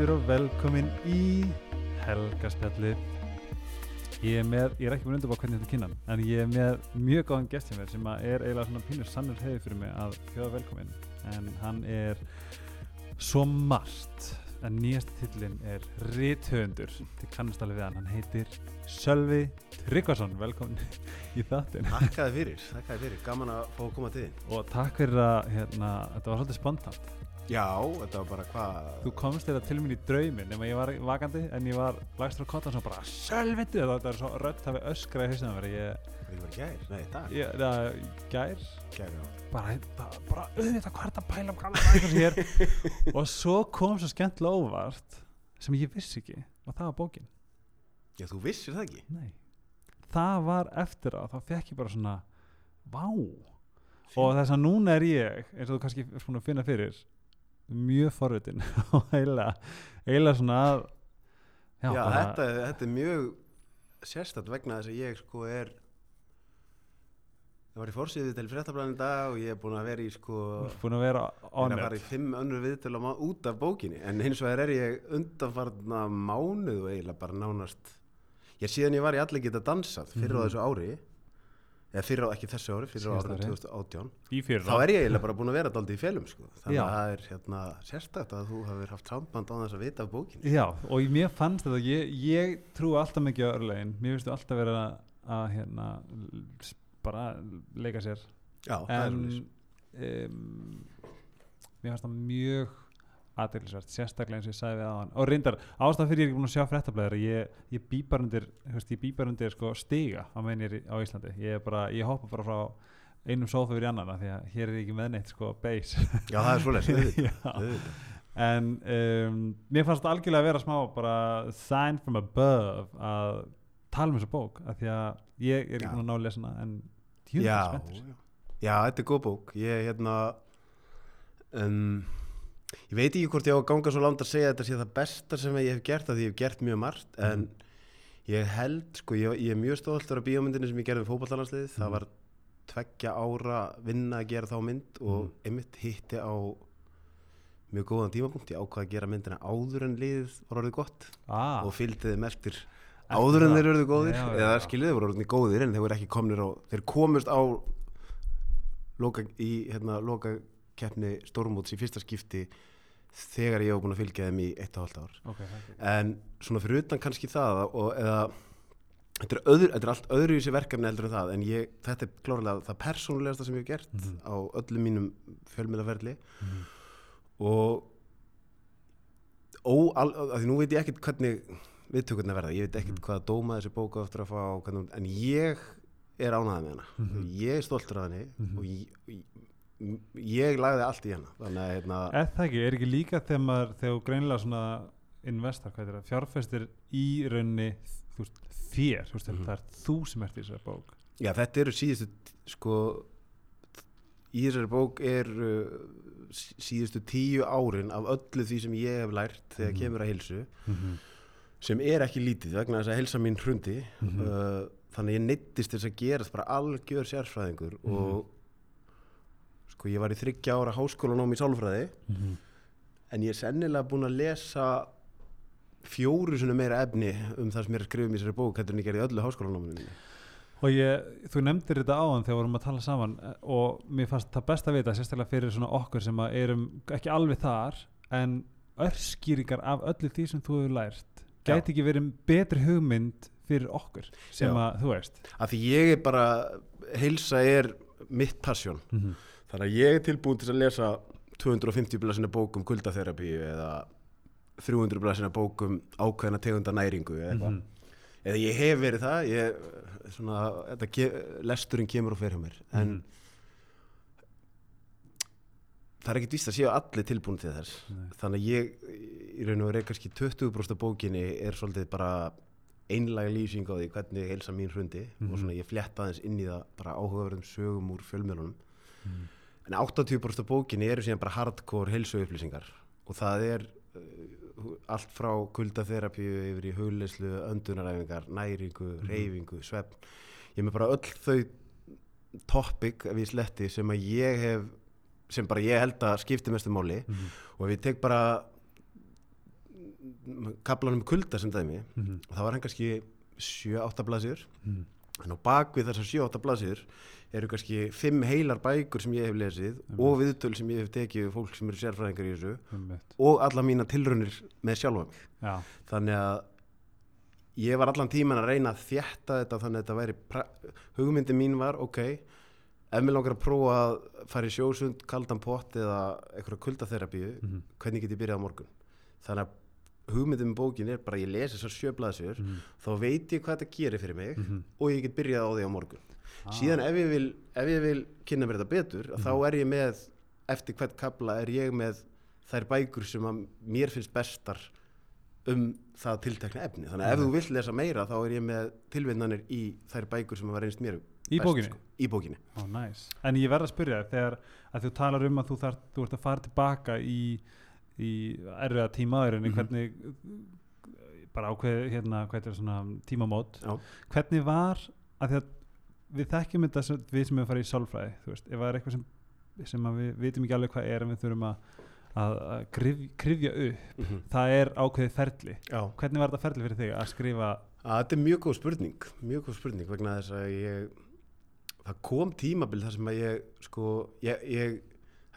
hlustendur og velkomin í Helgaspjalli Ég er með, ég er ekki búin að undirbá hvernig þetta kynnan en ég er með mjög góðan gest hjá mér sem að er eiginlega svona pínur sannur heiði fyrir mig að fjóða velkomin en hann er svo margt en nýjast tillin er Rithöfundur. Þið kannast alveg við hann, hann heitir Sölvi Tryggvason, velkomin í þáttin Takkaði fyrir, takkaði fyrir, gaman að fá að koma til þín. Og takk fyrir að hérna, þetta var svolítið spontant Já, þetta var bara hvað? Þú komst þetta til mér í drauminn nema ég var vakandi en ég var lagstur á kottan og bara Sölvindu, þetta er svo rödd hafi öskra í hausinu að vera ég, Það var gær, nei, dag. Ég, það, gær? Gær, já. Bara, bara, bara auðvitað hvað er þetta að um bækur hér og svo kom svo skemmtilega óvart sem ég vissi ekki og það var bókin. Já, þú vissir það ekki? Nei. það var eftir á þá fekk ég bara svona vá. Og þess að núna er ég eins og þú kannski er búin að finna fyrir mjög forvitin og eiginlega svona að Já, bara- þetta, þetta er mjög sérstætt vegna þess að ég sko er Ég var í fórsýðið til fréttablaðin í dag og ég er búin að vera í sko búin að vera Ég er að honored fara í fimm önnur viðtölu út af bókinni en hins vegar er ég undanfarna mánuð og eiginlega bara nánast Ég síðan ég var í allir geta dansað fyrir á Mhm. þessu ári eða fyrir á, ekki þessu ári, fyrir á árið ári. 2018 í fyrir þá er ég eiginlega bara búin að vera daldi í felum sko. þannig Já. að það er hérna, sérstætt að þú hafið haft samband á þess að vita af bókinni Já, og mér fannst þetta, ég, ég trú alltaf mikið á örlegin, mér finnst þú alltaf vera að, að hérna, bara leika sér, Já, það er en um, mér fannst það mjög aðeinsvært, sérstaklega eins og ég sagði við á hann og reyndar, ástæð fyrir ég er búin að sjá fréttablaður ég, ég býpar undir, undir sko, stiga á meðin á Íslandi. Ég, er bara, ég hoppa bara frá einum sófa yfir í annan af því að hér er ég ekki með neitt sko, base. Já, það er svolítið, en um, mér fannst algjörlega að vera smá bara sign from above að tala um þessa bók af því að ég er ekki búin að ná að lesa hana en djúðum Já, spenntur. já. þetta er góð bók. Ég, hérna um, Ég veit ekki hvort ég á að ganga svo langt að segja að þetta sé það besta sem ég hef gert því ég hef gert mjög margt en ég held, sko, ég, ég er mjög stoltur af bíómyndinni sem ég gerði við fótballalansliðið það Mhm. var tveggja ára vinna að gera þá mynd og Mhm. einmitt hitti á mjög góðan tímapunkt ég ákvað að gera myndina áður en liðið var orðið gott ah, og fylgdi þeim eftir áður en þeir eru góðir Já, já, eða já. skilið þeir voru orðið góðir en þeir voru ekki komnir á þeir komust á loka, í hérna, loka keppni Stormúts í fyrsta skipti þegar ég var búin að fylgja þeim í eitt og halvt ár ok, ok en svona fyrir utan kannski það og, eða þetta er, öðru, þetta er allt öðru í þessi verkefni heldur en það en ég, þetta er klárlega það persónulegasta sem ég hef gert Mhm. á öllum mínum fjölmiðlaferli Mhm. og ó, al, að því nú veit ég ekkert hvernig viðtökurna verða, ég veit ekkert Mhm. hvaða dóma þessi bóka eftir að fá hvernig, en ég er ánæðið með hana Mhm. ég er stoltur af henni Mhm. og ég, ég, lagði allt í hana þannig að hérna, eða ekki, er ekki líka þegar maður þegar greinilega svona investar, hvað er það, fjárfestir í raunni þú veist, þér, þú veist, Mhm. það er þú sem ert í þessari bók já þetta eru síðustu sko í þessari bók er sí- síðustu tíu árin af öllu því sem ég hef lært þegar Mhm. kemur að hilsu mm sem er ekki lítið vegna þess að helsa mín hrundi Mhm. uh, þannig að ég neittist þess að gerast bara algjör sérfræðingur Mhm. og sko ég var í þryggja ára háskólanóm í sálfræði -hmm. en ég er sennilega búin að lesa fjóru svona meira efni um það sem ég er að skrifa um í þessari bók en ég gerði í öllu háskólanáminu mínu Og ég, þú nefndir þetta áðan þegar við vorum að tala saman eh, og mér fannst það best að vita, sérstaklega fyrir svona okkur sem að erum ekki alveg þar en örskýringar af öllu því sem þú hefur lært gæti ekki verið betri hugmynd fyrir okkur sem Já. að, þú veist af því ég er bara heilsa er mitt passion mm -hmm. Þannig að ég er tilbúin til að lesa 250 blæsina bók um kuldatherapíu eða 300 blæsina bók um ákveðna tegunda næringu eða eitthvað Mhm. eða ég hef verið það ég, svona, þetta, ke- lesturinn kemur og fer hjá mér en Mhm. það er ekkit víst að séu allir tilbúin til þess Nei. þannig að ég í raun og veru er kannski 20% af bókinni er svolítið bara einlega lýsing á því hvernig heilsa mín hrundi Mhm. og svona ég fletta aðeins inn í það bara áhugaverðum sögum úr fjölmjölunum Mhm. En 80% af bókinni eru síðan bara hardcore heilsu upplýsingar og það er uh, allt frá kuldatherapíu yfir í hugleyslu, öndunaræfingar næringu, Mhm. reyfingu, svefn ég með bara öll þau topic ef ég sletti sem að ég hef sem bara ég held að skipti mestu máli Mhm. og ef ég tek bara kaplanum kulda sem dæmi Mhm. og það var hann kannski 7-8 blaðsjur Mhm. en á bakvið þessar 7-8 blaðsjur eru kannski 5 heilar bækur sem ég hef lesið Einmitt. og viðtöl sem ég hef tekið við fólk sem eru sérfræðingar í þessu Einmitt. og alla mína tilraunir með sjálfa mig Já, þannig að ég var allan tíman að reyna að þjætta þetta þannig að þetta væri hugmyndi mín var ok ef mér langar að prófa að fara í sjósund kaldan pott eða eitthvað kuldaþerapíu Mhm. hvernig get ég byrjað á morgun þannig að hugmyndin með bókin er bara að ég lesi þessar sjöblaðsjör Mhm. þá veit ég hvað þetta gerir fyrir mig Mhm. og ég get byrjað á því á morgun Ah. síðan ef ég vil, ef ég vil kynna mér þetta betur Mhm. þá er ég með eftir hvert kapla er ég með þær bækur sem að mér finnst bestar um það tiltekna efni þannig að ef Mhm. þú vill lesa meira þá er ég með tilvinnanir í þær bækur sem hafa reynst mér Í best, bókinni? sko. í bókinni Ó, næs. En ég verð að spyrja þér, þegar að þú talar um að þú, þar, þú ert að fara tilbaka í, í erfiða tímaðurinni, Mhm. hvernig, bara ákveð, hérna, hvað er svona tímamót, Já. hvernig var, að að við þekkjum þetta, sem, við sem erum farið í sálfræði, veist, ef það er eitthvað sem, sem við vitum ekki alveg hvað er en við þurfum að, að, að krif, krifja upp, Mhm. það er ákveðið ferli. Já. Hvernig var þetta ferli fyrir þig að skrifa, þetta er mjög góð spurning mjög góð spurning vegna þess að ég það kom tímabil þar sem að ég sko, ég, ég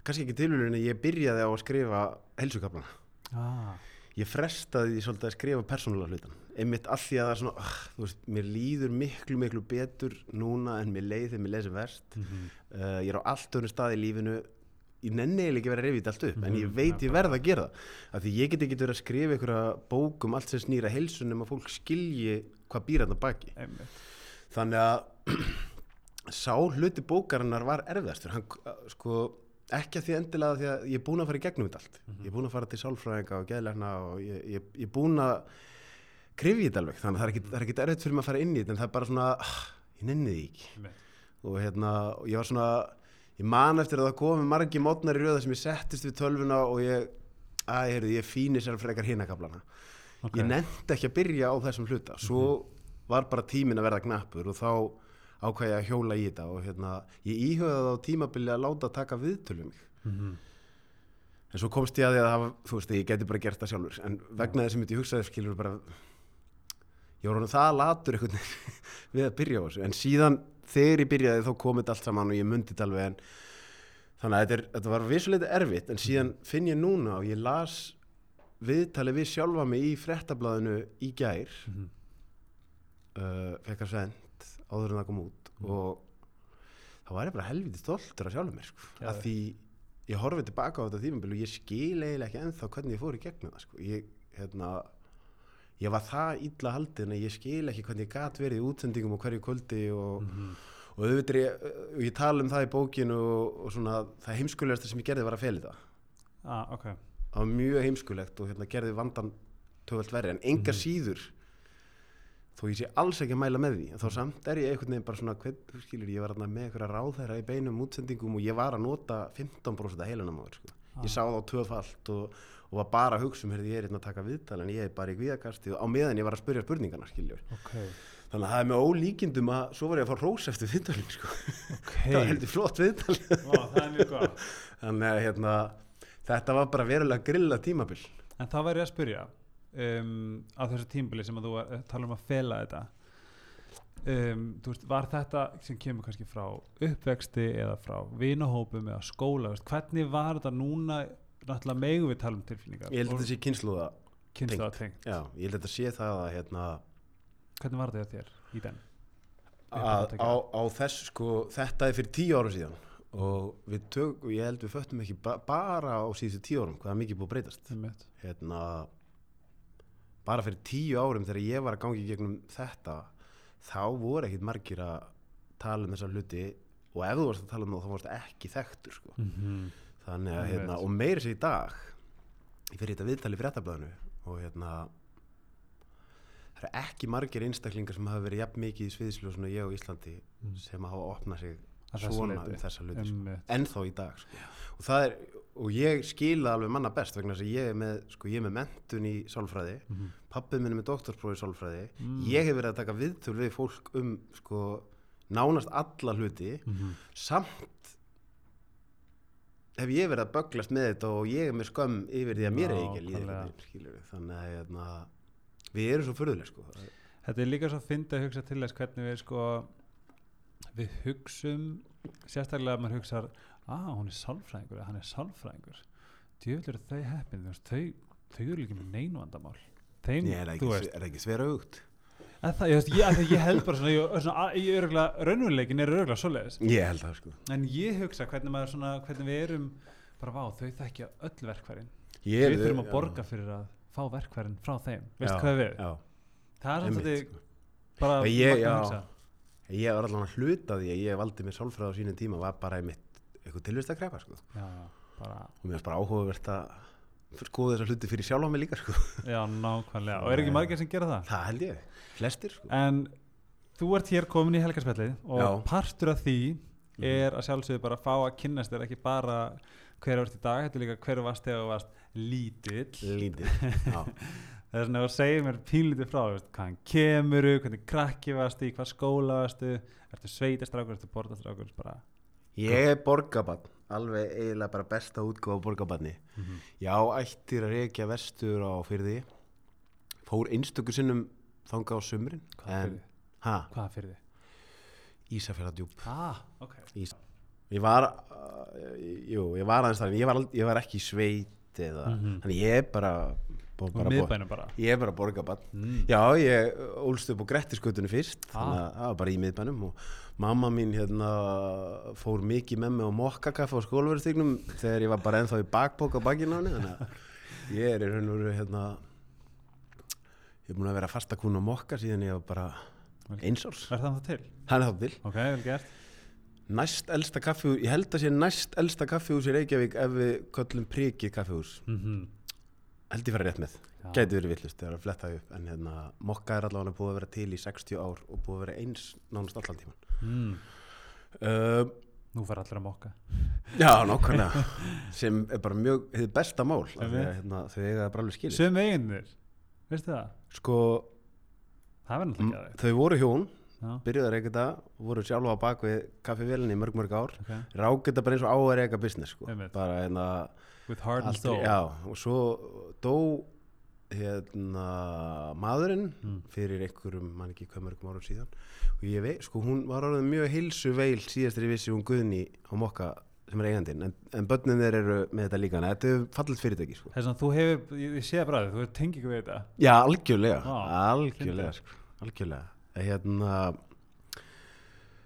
kannski ekki tilvíðurinn að ég byrjaði á að skrifa helsukaflana ah, ég frestaði svolítið að skrifa persónulega hlutan einmitt af því að það er svona uh, þú veist, mér líður miklu miklu betur núna en mér leið þegar mér leið sem verst. Mm uh, ég er á allt öðru stað í lífinu. Ég nenni eiginlega ekki verið að reyfi þetta allt upp en ég Mhm, veit ég verð að gera það. Af því ég get ekki verið að skrifa einhverja bók um allt sem snýra heilsunum að fólk skilji hvað býr þetta baki. Einmitt. þannig að sá hluti bókarinnar var erfiðastur. Hann, uh, sko, ekki að því endilega því að ég er búin að fara í gegnum þetta allt. Ég er búin að fara til sálfræðinga og geðlegna og ég, ég, ég krifja þetta alveg þannig að það er er ekki erfitt fyrir mig að fara inn í þetta en það er bara svona, ah, ég nenni því ekki einmitt. og hérna, ég var svona ég man eftir að það komi margi mótnar í röða sem ég settist við tölvuna og ég að ég, ég fínir sér frekar hinakablana Ok. ég nefndi ekki að byrja á þessum hluta svo var bara tímin að verða knappur og þá ákvæði ég að hjóla í þetta og hérna, ég íhugaði á tímabili að láta taka viðtölu mig Mhm. en svo komst ég að því að það, þú veist, ég geti bara gert það sjálfur en vegna þess að ég hugsaði skilur bara ég var hann það latur einhvern veginn við að byrja á þessu en síðan þegar ég byrjaði þá komið allt saman og ég myndi þetta alveg en þannig að þetta, er, þetta var vissuleiti erfitt en síðan finn ég núna og ég las viðtalið við sjálfa mig í frettablaðinu í gær Mhm. uh, fekk að send áður en það kom út og þá var ég bara helviti stoltur að sjálfa mér sko. Geðveikt. að því ég horfið tilbaka á þetta tímabil og ég skil eiginlega ekki ennþá hvernig ég fór í gegnum það sko. ég, hérna, ég var það illa haldið en ég skil ekki hvernig ég gat verið í útsendingum og hverju kvöldi og, Mhm. og auðvitað er ég, og ég tala um það í bókinu og, og svona það heimskulegasta sem ég gerði var að feli það ah, ok það var mjög heimskulegt og hérna, gerði vandan töfald verri en enga Mhm. síður þó ég sé alls ekki að mæla með því þá samt er ég einhvern veginn bara svona hvern, þú skilur, ég var með einhverja ráðherra í beinum útsendingum og ég var að nota 15% að heilunum á þér sko. Ah. ég sá það á tvöfalt og, og var bara að hugsa um heyrðu, ég er hérna að taka viðtal en ég er bara í kvíðakasti og á meðan ég var að spyrja spurningarna skiljur ok, þannig að það er með ólíkindum að svo var ég að fá rós eftir viðtalin sko. ok. Það var heldur flott viðtal. Það þannig að hérna, þetta var bara verulega grilla tímabil. En þá væri ég að spyrja um, á þessu tímbili sem að þú uh, tala um að fela þetta. Um, veist, var þetta sem kemur kannski frá uppvexti eða frá vinahópum eða skóla veist, hvernig var þetta núna náttúrulega megum við tala um tilfinningar ég held að þetta sé kynsluða kynslaða tengt. Já, ég held að þetta sé það að, hérna, hvernig var þetta þér í den? Að á, á þess sko, þetta er fyrir tíu ára síðan og við tök, ég held við föttum ekki ba bara á síðustu tíu árum hvað er mikið búið að breytast? Hérna, bara fyrir tíu árum þegar ég var að gangi gegnum þetta þá voru ekkit margir að tala um þessa hluti og ef þú varst að tala um það þá varst ekki þekktur sko. Mhm. Þannig að, hérna, og meiri sér í dag ég fyrir þetta viðtali fréttablaðinu og hérna það eru ekki margir einstaklingar sem hafa verið jafn mikið í sviðsljósinu ég og Íslandi Mm. sem hafa opnað sig svona um þessa hluti sko. Ennþá í dag sko. og það er og ég skila alveg manna best vegna þess að ég er með, sko, ég er með mentun í sálfræði Mhm. pappið minn er með doktorsprófi í sálfræði Mm. ég hef verið að taka viðtöl við fólk um sko, nánast alla hluti Mhm. samt hef ég verið að böglast með þetta og ég er með skömm yfir því að mér er ekki að líða skilurðu. þannig að hérna, við erum svo furðuleg sko. Þetta er líka svo að finna að hugsa til þess hvernig við sko við hugsum sérstaklega að maður hugsar að hún er sálfræðingur hann er sálfræðingur djöfull eru þau heppin þau, þau eru líka með neinu vandamál þeim, Ég er ekki, er ekki svera augt að það, ég, ég, ég held bara svona, ég, svona ég örgulega, raunveruleikin er örgulega svoleiðis ég held það sko en ég hugsa hvernig maður svona hvernig við erum bara vá, þau þekkja öll verkfærin ég, við þurfum að borga fyrir að fá verkfærin frá þeim, veist hvað við já, það er einmitt, svolítið sko. bara magnað að hugsa. ég var allan að hluta því að ég valdi mér sálfræð á sínum tíma var bara einmitt eitthvað tilvist að krepa sko. já, bara og mér finnst bara áhugavert að skoða þessa hluti fyrir sjálf á mig líka sko. Já, nákvæmlega. Og er ekki margir sem gera það? það held ég, flestir sko. En þú ert hér komin í helgarspjallið og Já. Mhm. partur af því er að sjálfsögðu bara að fá að kynnast þér ekki bara hver vart í dag, þetta er líka hver varst þegar þú varst lítill. lítið já. Það er svona að segja mér pínlítið frá, veist, hvaðan kemuru, hvernig krakki varstu, hvað skóla varstu, ertu sveitastrákur, ertu bortastrákur, bara. ég er borgabann alveg eiginlega bara besta útgáfa borgabanni Mhm. já, ættir að reykja vestur á fyrði fór einstöku sinnum þanga á sumrin Hvað fyrir þið? Ísafjörðardjúp Ah, ok. Ís. ég var uh, jú, ég var aðeins þar ég var, ég var ekki í sveit eða, Mhm. þannig ég er bara, bara miðbænum bara. ég er bara borgabann Mm. Já, ég ólst upp á Grettisgötunni fyrst Ah. þannig að það var bara í miðbænum og mamma mín hérna fór mikið með mig á mokkakaffe á skólaverðstíknum þegar ég var bara ennþá í bakbók á bakinu á henni þannig að ég er hérna ég er búin að vera fastakún á mokka síðan ég var bara eins árs Er það það til? hann er þá til Ok, vel gert. næst elsta kaffihús, ég held að sé næst elsta kaffihús í Reykjavík ef við köllum prikið kaffihús Mm held ég fara rétt með Já. gæti verið villust þegar að fletta upp en hérna, mokka er allavega búið að vera til í 60 ár og búið að vera eins nánast allan tíman Mm. uh, Nú fara allir að mokka. já, nákvæmlega sem er bara mjög, þið besta mál Einmitt. hérna, það bara alveg skilir Sum eiginir, veistu það? Sko, þau voru hjón Já, byrjuðu að reyka þetta, voru sjálfa á bak við kaffivélinni í mörg mörg ár ok. rák þetta bara eins og á að reyka business sko. Bara With heart and aldrei- já, og svo dó hérna maðurinn Mm. fyrir einhverjum, mann ekki hvað mörgum árum síðan og ég veit, sko hún var orðin mjög heilsu veil síðastri vissi hún Guðni á mokka sem er eigandinn, en, en börnin þeir eru með þetta líka, en þetta er fallit fyrirtæki sko. Þess að þú hefur, ég, ég sé það bara þú hefur tengið við þetta. já, algjörlega, Vá, algjörlega sko, algjörlega hérna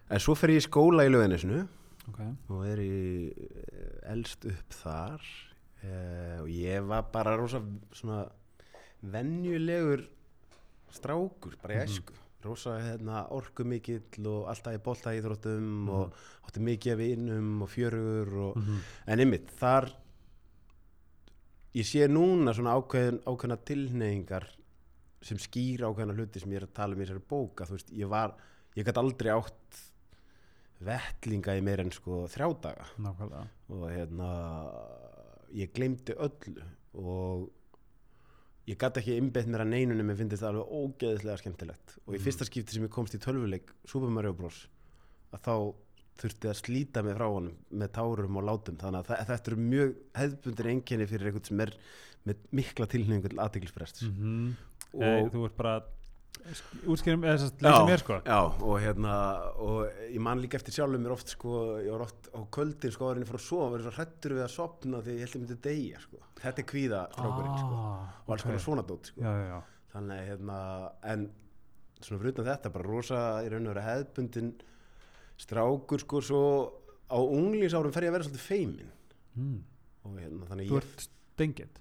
en svo fer ég í skóla í löginisnu Ok. og er í eh, elst upp þar eh, og ég var bara rosa svona venjulegur strákur bara í Mhm. æsku rosa hérna, orku mikill og alltaf í bolta íþróttum Mhm. og átti mikið af innum og fjörugur og, Mhm. en einmitt þar ég sé núna svona ákveðin, ákveðna tilneyingar sem skýra ákveðna hluti sem ég er að tala um í þessari bóka þú veist, ég var, ég gæti aldrei átt vettlinga í meir en sko þrjá daga Nákvæmlega. og hérna ég glemdi öllu og ég gæti ekki innbett mér að neinunum mér finnst þetta alveg ógeðislega skemmtilegt. Og í Mm. fyrsta skipti sem ég komst í tölvuleik Super Mario Bros. Að þá þurfti að slíta mig frá honum með tárum og látum. Þannig að þetta eru mjög hefðbundir einkenni fyrir einhvern sem er með mikla tilhengu til aðtiklisbrest Mm og eh, þú ert bara útskýrum, eða þess að leysa mér sko. já, og hérna og ég man líka eftir sjálfum mér oft sko, ég var oft á kvöldin sko árinni fór að sofa, verið svo hrættur við að sopna því ég held ég myndi deyja sko. þetta er kvíða strákurinn sko. Ah, og alls ok. konar svona dót sko. Já, já, já. þannig að hérna en svona fyrir utan þetta bara rosa í raun og vera hefðbundin strákur sko svo á unglingsárum fer ég að vera svolítið feimin Mm. og hérna þannig Þú ég, ert stengið,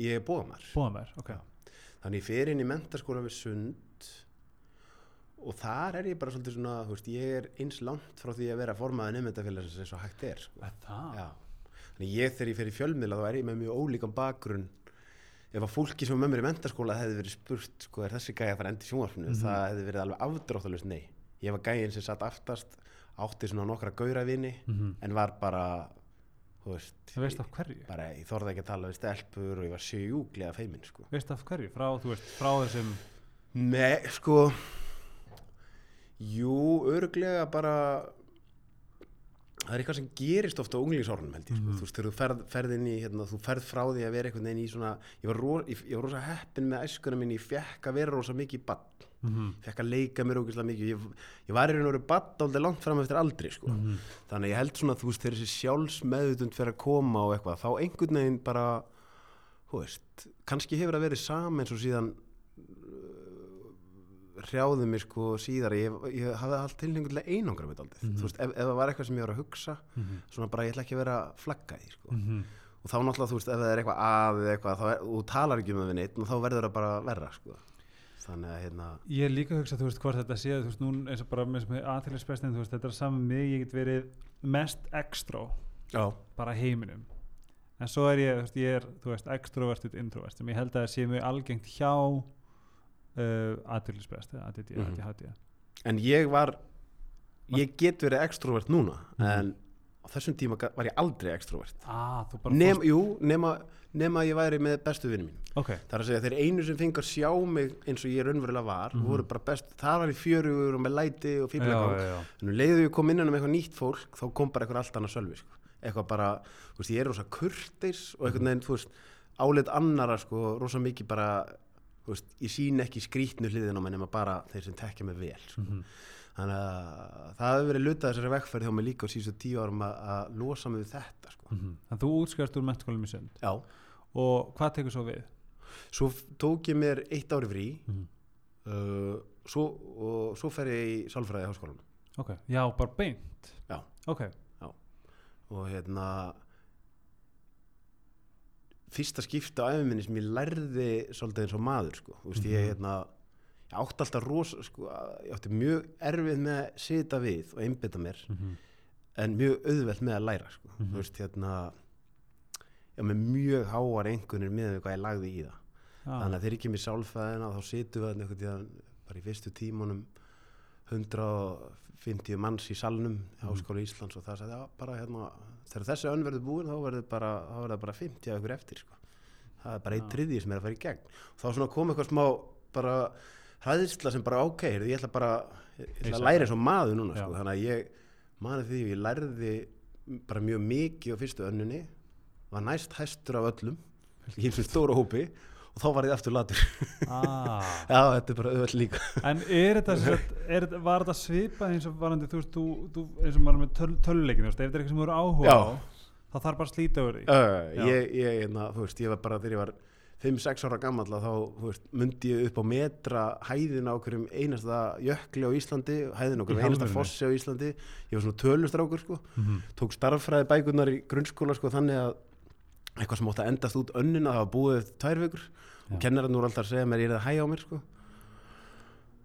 ég er bóðamar búðan mér, ok. þannig ég fer inn í mentaskóla við sund og þar er ég bara svolítið svona veist, ég er eins langt frá því að vera formaði nefndafélagsins eins og hægt er sko. Þannig ég þegar ég fer í fjölmiðla þá er ég með mjög ólíkan bakgrunn ef að fólki sem er með mér í mentaskóla hefði verið spurt sko, er þessi gæði að fara endi sjónvarpinu Mhm. það hefði verið alveg afdráttalust nei ég var gæðin sem satt aftast átti svona nokkra gauravini Mm en var bara veist, Það veist af hverju? bara, ég þorði ekki að tala við stelpur og ég var sjúglega feimin sko. Veist af hverju? Frá, veist, frá þessum, Nei, sko Jú, örglega bara það er eitthvað sem gerist ofta á unglingsárunum held ég. Mhm. þú veist, þegar þú ferð, ferð inn í hérna, þú ferð frá því að vera einhvern veginn í svona ég var, ro, ég, ég var rosa heppin með æskuna minni ég fekk að vera rosa mikið bann Mhm. fekk að leika mér ógeðslega mikið ég, ég var í raun og veru bann aldrei langt fram eftir aldri sko. Mhm. þannig að ég held svona, þú veist, þegar þessi sjálfsmeðutund fyrir að koma og eitthvað, þá einhvern veginn bara, þú veist kannski hefur það verið saman eins og síðan hrjáði mig sko síðar ég, ég hafði allt tilhengur til að einangra mig daldið, Mhm. þú veist, ef, ef það var eitthvað sem ég var að hugsa Mhm. svona bara ég ætla ekki að vera flagga því sko. Mhm. og þá náttúrulega, þú veist, ef það er eitthvað að eða eitthvað, þá er, og þú talar ekki um það við neitt og þá verður það bara verra sko. þannig að hérna Ég er líka að hugsa, þú veist, hvort þetta sé þú veist, nú eins og bara með veist, þetta er saman mig, ég get verið mest extró, já, bara heiminum en svo er ég, þú veist, ég er þú veist, uh, ADD, Mhm. En ég var ég get verið extrovert núna Mhm. en á þessum tíma var ég aldrei extrovert Ah, þú bara Nef, fórst jú, nema, nema ég væri með bestu vinni mín Ok, það er að segja þeir einu sem fengur sjá mig eins og ég raunverulega var Mhm. voru bara best, það var í fjörugur og með læti og já en um leiðu ég kom inn um eitthvað nýtt fólk þá kom bara eitthvað allt annað sölvi sko. eitthvað bara, þú veist, ég er rosa kurteis og einhvern veginn, þú veist, álit annara sko, rosa mikið bara veist, ég sín ekki skrítnu hliðin á mig nema bara þeir sem tekja mig vel sko. Mhm. þannig að það hefur verið lutað þessari vekkferð hjá mig líka á síðustu tíu árum að, að losa mig við þetta sko. Mhm. Þannig að þú útskjast úr mentaskólanum í sund já, og hvað tekur svo við? svo tók ég mér eitt ári frí Mhm. uh, svo, og svo fer ég í sálfræði í háskólanum Ok, já, bara beint Já. Ok, og hérna fyrsta skipta á æfuminni sem ég lærði svolítið eins og maður sko. Veist, ég, Mhm. hérna, ég átti alltaf rosa sko, ég átti mjög erfið með að sita við og einbytta mér Mhm. en mjög auðvelt með að læra sko. Mhm. þú veist, hérna já, með mjög háar einhvernir með hvað ég lagði í það Já. þannig að þegar ég kemur í sálfæðina þá situm við tíðan bara í fyrstu tímunum 150 manns í salnum í Mhm. Háskóla Íslands og það sagði bara hérna, þegar þessi önn verður búin þá verður verður bara 50 af ykkur eftir sko. það er bara einn Já. triði sem er að fara í gegn og þá svona kom eitthvað smá bara hræðisla sem bara ok, ég ætla bara ég ætla að læra það. eins og maður núna sko. Þannig að ég mani því ég lærði bara mjög mikið á fyrstu önnunni var næst hæstur af öllum í eins og stóra hópi og þá var ég aftur latur. Ah. Já, þetta er bara auðvitað líka. En er þetta, sagt, er, var þetta svipað eins og varandi, þú veist, þú, þú eins og með töl, töluleikinu, ef þetta er eitthvað sem þú eru áhuga á, þá þarf bara að slíta yfir því. ég, ég, hérna, þú veist, ég var bara þegar ég var 5-6 ára gammal þá þú veist, myndi ég upp á metra hæðina á hverjum einasta jökli á Íslandi hæðina á Í hverjum einasta fossi á Íslandi. Ég var svona tölustrákur sko. Mhm. tók starffræði bækurnar í grunnskóla sko þannig að eitthvað sem átti að endast út önnina það var búið tvær vikur og kennarinn voru alltaf að segja mér ég er það hægja á mér sko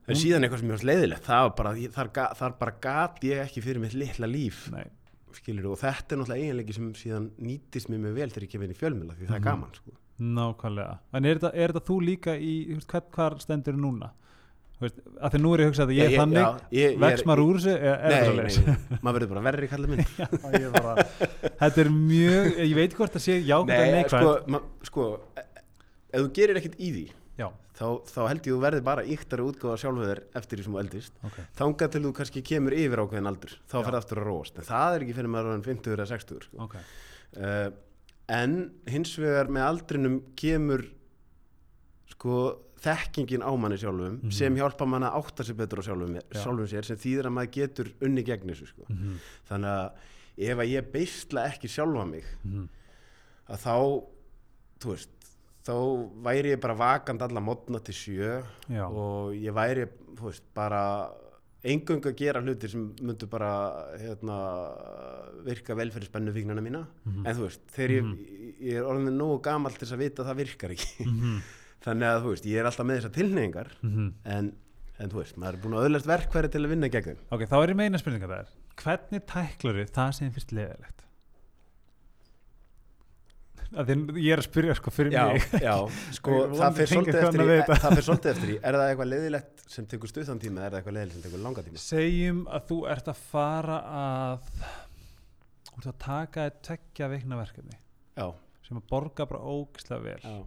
en Mm. síðan eitthvað sem ég var leiðilegt það var bara, þar, þar bara gat ég ekki fyrir mitt litla líf skilur og þetta er náttúrulega eiginleiki sem síðan nýtist mér mjög vel þegar ég kem inn í fjölmjöla því það er Mhm. gaman sko. nákvæmlega. En er þetta, þú líka í, hvað stendur núna? Veist, að því nú er ég að hugsa að ég Já, er ég- þannig, ég- ég vex maður úr þessu, maður verður bara verri kallið minn Já, ég bara, þetta er mjög, ég veit hvort það sé jákvæmt að nei, neikvæmt. sko, ma, sko ef þú gerir ekkert í því þá, þá held ég þú verði bara íktari útgáða sjálfu þér eftir því sem þú eldist ok. þangað til þú kannski kemur yfir ákveðin aldur þá Já. ferði aftur að róast en það er ekki fyrir maður en 50 eða 60 sko. Ok, uh, en hins vegar með aldrinum kemur sko þekkingin á manni sjálfum Mhm. sem hjálpa mann að átta sig betur á sjálfum, Já. sjálfum sér sem þýðir að maður getur unni gegn þessu sko. Mhm, þannig að ef að ég beisla ekki sjálfa mig mhm. að þá veist þá væri ég bara vakand alla mótna til sjö Já. og ég væri veist, bara engungu að gera hlutir sem myndu bara hérna, virka vel fyrir spennufíknana mína Mhm. en þú veist, þegar ég, ég er orðin nógu gamall til þess að vita að það virkar ekki Mhm, þannig að þú veist, ég er alltaf með þessar tilneyingar mhm. en, en þú veist, maður er búin að öðlast verkværi til að vinna gegn þeim. Ok, þá er ég meina spurninga það er Hvernig tæklar þið það sem finnst leðilegt? Að því ég er að spyrja sko fyrir mig. já, sko, það fengi svolítið eftir í, það fer svolítið eftir í er það eitthvað leiðilegt sem tekur stuttan tíma eða er það eitthvað leiðilegt sem tekur langa tíma? Segjum að þú ert að fara að Þú ert að taka að tekja veikna verkefni já, sem að borga bara ógislega vel. Já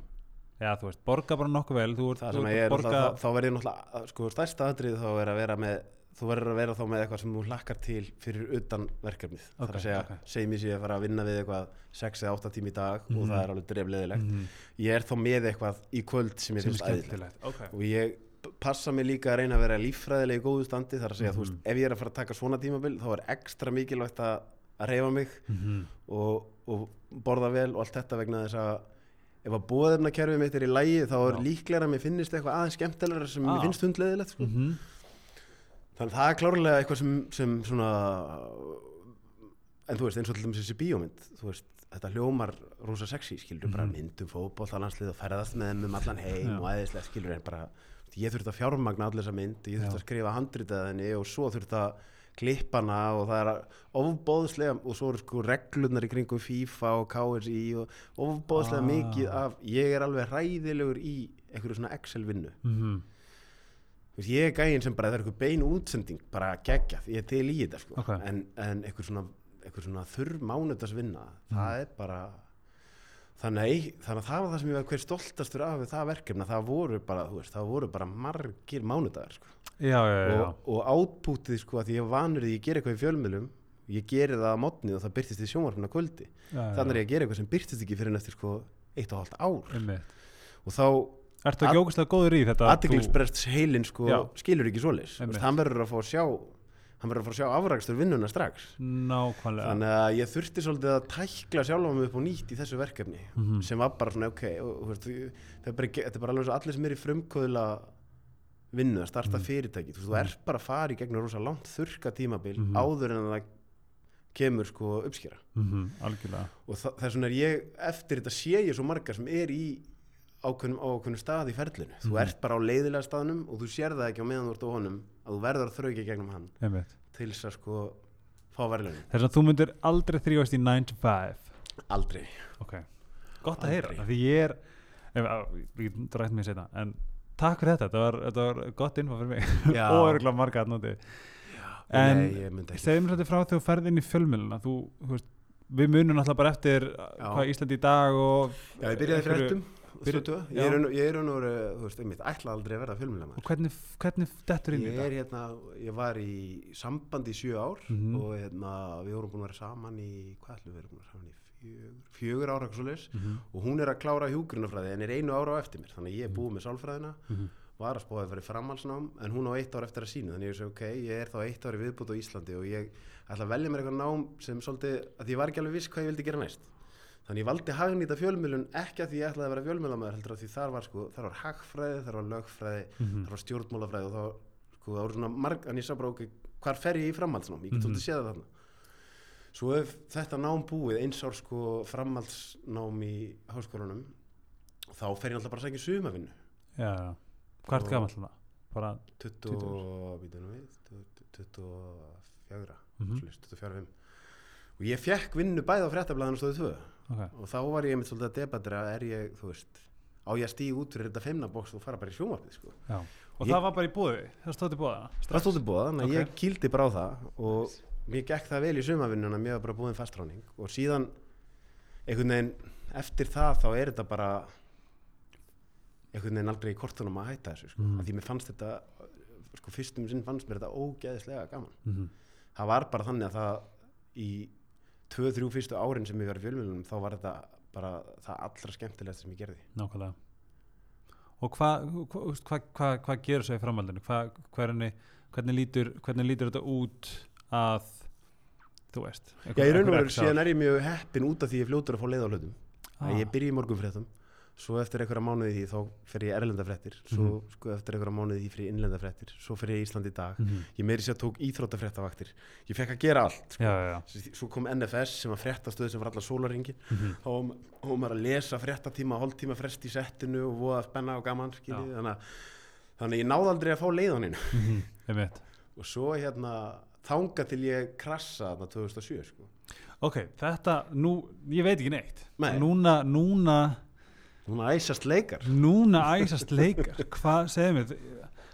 Já, þú veist, borga bara nokkuð vel Þú það þú sem ert ég er borga þá, þá verður náttúrulega sko, stærsta aðrið þá er að vera með þú verður að vera þá með eitthvað sem þú hlakkar til fyrir utan verkefnið Ok, þar að segja, ok. segjum ég sé að fara að vinna við eitthvað 6 eða 8 tími í dag Mhm. og það er alveg drefleðilegt Mhm. ég er þá með eitthvað í kvöld sem ég er finnst æðilegt skemmtilegt ok og ég passa mig líka að reyna að vera líffræðilega í góðu standi þar að segja, þú Mhm. veist, ef ég er að fara að taka svona tímabil þá er ekstra mikilvægt að, að reyfa mig Mhm. og, og borða vel og allt þetta vegna þess að ef að bóðefnakerfið mitt er í lægi þá er líklega að mér finnist eitthvað aðeins skemmtilegra sem Ah. mér finnst hundleðilegt sko. Mhm. þannig að það er klárlega eitthvað sem, sem svona en þú veist eins og til dæmis þessi bíómynd þú veist, þetta hljómar rosa sexy skilur bara Mhm. myndum fótbollalandslið og ferðast með þeim um allan heim Já. og æðislega skilur en bara ég þurfti að fjármagna allir þessa mynd ég þurfti Já. að skrifa handritað henni og svo þurfti að klippa hana og það er ofbóðslega og svo eru sko reglurnar í kringum FIFA og KSI og ofbóðslega Ah. mikið af ég er alveg hræðilegur í einhverju svona Excel vinnu. Þú veist, ég er gæinn sem bara það er eitthvað bein útsending bara geggjað, ég er til í þetta sko. Ok. en, en eitthvað svona, svona þurr mánudags vinna Mm. það er bara þannig að, þannig að það var það sem ég var hver stoltastur af það verkefna, það voru bara veist, það voru bara margir mánudagar sko. já, já, já, og, og átpútið sko að því ég er vanur því ég ger eitthvað í fjölmiðlum ég geri það á mótni og það byrtist í sjónvarpinu að kvöldi. Þannig er ég að gera eitthvað sem byrtist ekki fyrir eftir sko eitt og hálft ár. Einmitt. og þá Ertu ekki ógustlega góður í þetta? aðtiklingsbrest heilin sko skilur ekki veist, hann verður að fá að sjá hann verður að fá að sjá afrakstur vinnuna strax Nákvæmlega þannig að ég þurfti svolítið að tækla sjálfa mig upp og nýtt í þessu verkefni Mhm. sem var bara svona ok og, veist, það er bara, er bara alveg svo allir sem er í frumkvöðla vinnu að starta Mhm. fyrirtæki þú, veist, þú er bara að fara í gegnum rosa langt þurka tímabil Mhm. áður en það kemur sko uppskýra Mhm, Algjörlega og þess vegna er ég eftir þetta sé ég svo margar sem er í ákveðnum, á ákveðnum stað í ferlinu þú Mhm. ert bara á leiðilega staðnum og þú sér það ekki á meðan þú ert á honum að þú verður að þrauka í gegnum hann Einmitt. til þess að sko fá verðlunum Þess að þú myndir aldrei þrjóast í 9 to 5 aldrei. Ok. Gott að heyra Aldrei. Því ég er ef, á, Ég get rætt mig setna En takk fyrir þetta Þetta var, þetta var gott info fyrir mig. Já. Og örgulega marga að noti En Nei, ég myndi ekki. segðu mér þetta frá þegar þú ferð inn í fjölmjöluna Þú, þú veist Við munum náttúrulega bara eftir hvað Íslandi í dag og Já, ég byrjaði einhverju- fréttum Byrja- Byrja, ég er ég er raun og þú veist, einmitt, ætla aldrei að verða fjölmjölamæður Og hvernig, hvernig dettur inn í Ég þetta? er hérna, ég var í sambandi í sjö ár Mhm. og hérna, við vorum búin að vera saman í, hvað ætlum við erum búin að vera saman í? Fjögur, fjögur ára eitthvað svoleiðis. Mhm, og hún er að klára hjúgrunafræði en er einu ára á eftir mér þannig að ég er búið með sálfræðina mhm. var að spáði að vera í framhalsnám en hún á eitt ár eftir að sína þannig að ég segi ok, ég er þá eitt ár í viðbútt á Íslandi og ég ætla að velja mér eitthvað nám sem svolítið, að ég var ekki alveg viss hvað ég vildi gera næst þannig ég valdi hagnýta fjölmjölun ekki að því ég ætlaði að vera fjölmjölamæður heldur að því þar var sko, þar var hagfræði, þar var lögfræði Mhm. þar var stjórnmálafræði og þá sko, það voru svona marg, en ég sá bara ok, hvar fer ég í framhaldsnám ég get Mhm. svolítið séð það þarna svo ef þetta nám búið eins ár sko framhaldsnám í háskólanum þá fer ég alltaf bara að sækja sumavinnu Já, já Hvað ertu Og- gamall svona? Bara 20, býtum við, 24 Mhm. mm 24 og ég fekk vinnu bæði á fréttablaðinu stóðu tvö Ok og þá var ég einmitt svolítið að debatera er ég, þú veist, á ég að stíga út fyrir þetta feimnabóks og fara bara í sjónvarpið sko. Og Ég- það var bara í búði Það stóði í búða það stóði búið, þannig að Ok. ég kýldi bara á það og mér gekk það vel í sumavinnuna mér var bara búin fastráning og síðan einhvern veginn eftir það þá er þetta bara einhvern veginn aldrei í kortunum að hætta þessu sko. Mm. því mér fannst þetta sko, fyrstum sinn fannst mér þetta ógeðislega gaman Mhm. það var bara þannig að það í tvö, þrjú fyrstu árin sem ég var í fjölmjölunum þá var þetta bara það allra skemmtilegast sem ég gerði. Nákvæmlega. Og hvað hva, hva, hva, hva gerur svo í framhaldinu? Hva, hvernig, hvernig, lítur, hvernig lítur þetta út að þú veist Já, í raun og veru síðan er ég mjög heppin út af því ég fljótur að fá leið á hlutum. Ah. ég byrja í morgunfréttum svo eftir einhverja mánuði því þá fer ég erlendafréttir svo Mhm. sko, eftir einhverja mánuði í því fyrir innlendafréttir svo fer ég Ísland í dag Mhm. ég meiri sér tók íþróttafréttavaktir ég fekk að gera allt sko. Já, já, já svo kom NFS sem var fréttastöð sem var allar sólaringin þá var- þá var maður að lesa fréttatíma hálftíma frest í settinu og voða spenna og gaman þannig, að- þannig að ég náði aldrei að fá leiðaninn Mhm. Og svo hérna þanga til ég krassa þarna 2007 sko. Ok, þetta, nú, ég veit ekki neitt Nei. Núna, núna núna æsast leikar. Núna æsast leikar. Hvað, segðu mér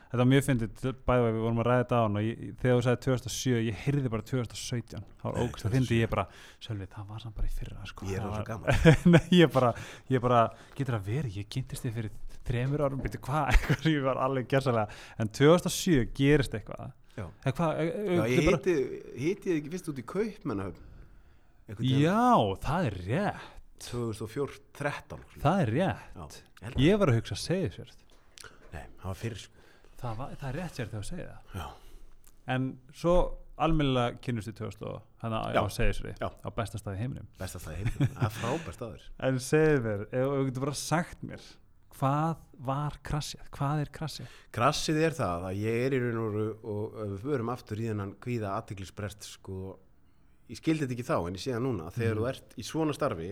Þetta var mjög fyndið, bæði að við vorum að ræða þetta á hann og ég, þegar þú sagði 2007, ég heyrði bara 2017 það var ógst að fyndi ég bara Sölvi, það var samt bara í fyrra sko. Ég er var- gaman. Nei, ég bara, ég bara, getur að vera ég kynntist þið fyrir þremur árum, byrju hvað eitthvað sem ég var alveg gersalega en 2007 gerist eitthvað. Já. eða hvað, e, e, Já, ég hiti, hiti ég ekki fyrst út í Kaupmannahöfn já, það er rétt 2013 það er Já, rétt ég að- ég var að hugsa segisverð Nei, það var fyrir sko. Það, var, það er rétt sér þegar að segja það. Já, en svo almennilega kynnust í 2000 og hann á Já. segisverði Já. á besta staði í heiminum. Besta staði heim Það er frábær staður. En segðu mér, ef þú getur bara sagt mér hvað var krassið, hvað er krassið? Krassið er það að ég er í raun og og ef við förum aftur í þennan kvíða aðtiklisbrest sko ég skildi þetta ekki þá en ég sé það núna þegar Mhm. þú ert í svona starfi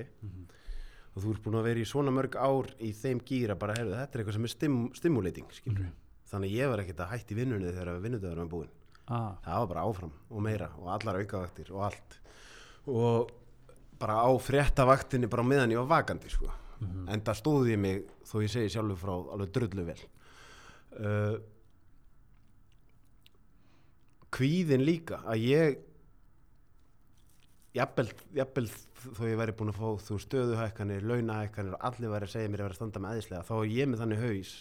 og þú ert búin að vera í svona mörg ár í þeim gýra bara herðu þetta er eitthvað sem er stim, stimulating skilur Mhm. þannig ég var ekkert að hætti vinnunni þegar vinnudagur var búinn ah, það var bara áfram og meira og allar aukavaktir og allt og bara á fréttavaktinni bara meðan ég var vakandi sko. Mhm. en það stóði ég mig þó ég segi sjálfur frá alveg drullu vel uh, kvíðin líka að ég jafnvel, þó ég væri búin að fá þú stöðuhækkanir, launahækkanir og allir væri að segja mér að vera að standa með æðislega þá er ég með þannig haus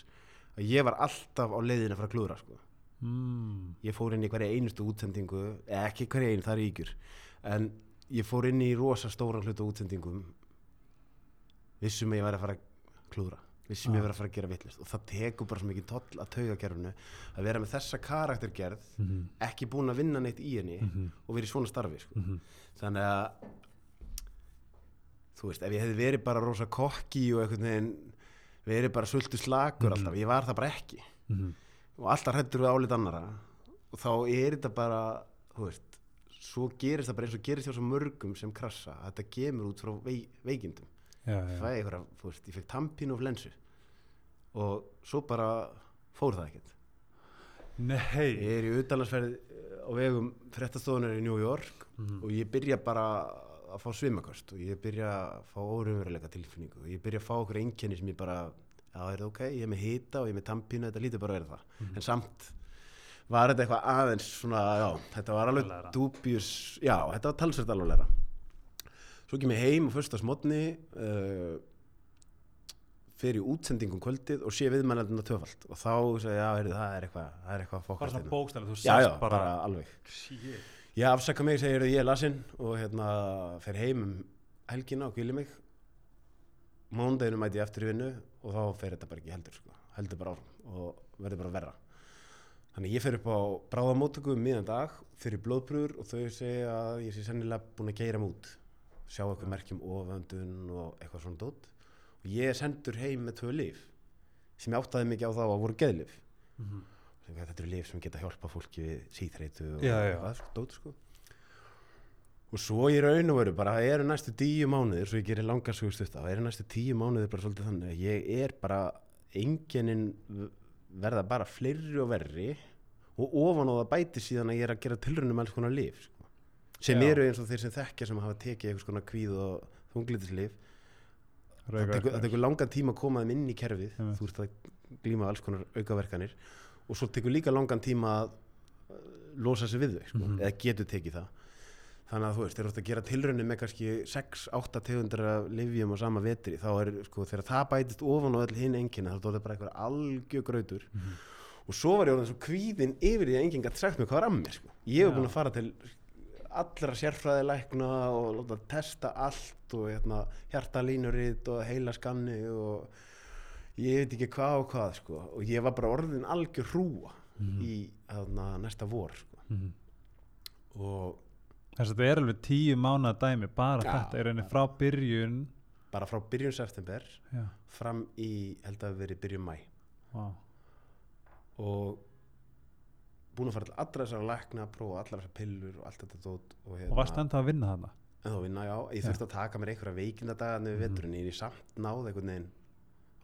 að ég var alltaf á leiðinu frá klúra sko. Mm, ég fór inn í hverja einustu útsendingu ekki hverja einu, það er ykkur en ég fór inn í rosa stóran hluta útsendingum vissum að ég væri að fara að klúra vissum ég væri að fara að gera vittlist og það tekur bara svo mikið toll að taugakerfinu að vera með þessa karaktergerð Mhm. ekki búin að vinna neitt í henni Mhm. og verið svona starfi sko. Mhm. þannig að þú veist, ef ég hefði verið bara rosa kokki og einhvern veginn verið bara sultu slakur Mhm. alltaf, ég var það bara ekki Mhm. og alltaf hrættur við álit annara og þá er þetta bara þú veist, svo gerist það bara eins og gerist hjá svo mörgum sem krassa að þetta kemur út frá vei, veikindum já, já. það er eitthvað, þú veist, ég fekk tampínu og flensu og svo bara fór það ekkert. Nei. Ég er í utalansferð á vegum fréttastofunar í New York Mhm. og ég byrja bara að fá svimakost og ég byrja að fá órumveruleika tilfinningu og ég byrja að fá okkur einkenni sem ég bara er það ok, ég er með hita og ég er með tampínu þetta lítur bara að vera það, Mhm. en samt var þetta eitthvað aðeins svona, já, þetta var alveg dúbjus já, þetta var talsvert alvarlegra. Svo kem ég heim og fyrsta smotni uh, í útsendingum kvöldið og sé viðmælandina töfald og þá segja, já, heyrðu, það er eitthvað það er eitthvað að bara svona bókstæðan, þú já, sérst já, bara, bara, alveg. Shit. ég afsaka mig, segir ég er lasinn og hérna fer heim um helgina og kvíli mig. Mándeginu mæti ég eftir í vinnu og þá fer þetta bara ekki heldur sko. heldur bara áfram og verður bara verra. Þannig ég fer upp á bráðamótöku um miðan dag, fyrir blóðbrúður og þau segja að ég sé sennilega búin að geira mig út. Sjá eitthvað merkjum oföndun og eitthvað svona dót. og ég er sendur heim með tvö líf sem ég áttaði mikið á þá að voru geðlif sem að þetta eru lif sem geta hjálpa fólki við síþreitu og já. eitthvað sko, og svo í raun og veru bara það eru næstu tíu mánuðir svo ég gerir langar svo stutt það eru næstu tíu mánuðir bara svolítið þannig ég er bara enginnin verða bara fleiri og verri og ofan á það bæti síðan að ég er að gera tilrunum alls konar lif sko. sem Já. eru eins og þeir sem þekkja sem hafa tekið einhvers konar kvíð og þunglitislif það tekur, langan tíma að koma þeim inn í kerfið Einmitt. þú ert að glíma alls konar aukaverkanir og svo tekur líka langan tíma að uh, losa sig við þau sko, Mhm. eða getur tekið það þannig að þú veist, þeir eru að gera tilraunir með kannski 6-8 tegundir af livjum á sama vetri, þá er sko þegar það bætist ofan á öll hinn engina þá er það bara eitthvað algjör grautur Mhm. og svo var ég orðin svo kvíðin yfir því að enginn gætt sagt mér hvað var að mér sko. ég hef Já. búin að fara til allra sérfræðilækna og láta testa allt og hérna, hjartalínurit og heilaskanni og ég veit ekki hvað og hvað sko. og ég var bara orðin algjör hrúa Mhm. í hérna, næsta vor sko. Mhm. og þess að þetta er alveg tíu mánuða dæmi bara Já. þetta er rauninni frá byrjun bara frá byrjun september já, fram í, held að verið byrjun mæ wow. og búin að fara til allra þessar lækna prófa allar þessar pillur og allt þetta dót og, hérna, og varst enda að vinna þarna? En vinna, já, ég þurfti að taka mér einhverja veikindadagarni við Mhm. veturinn, ég er samt náð einhvern veginn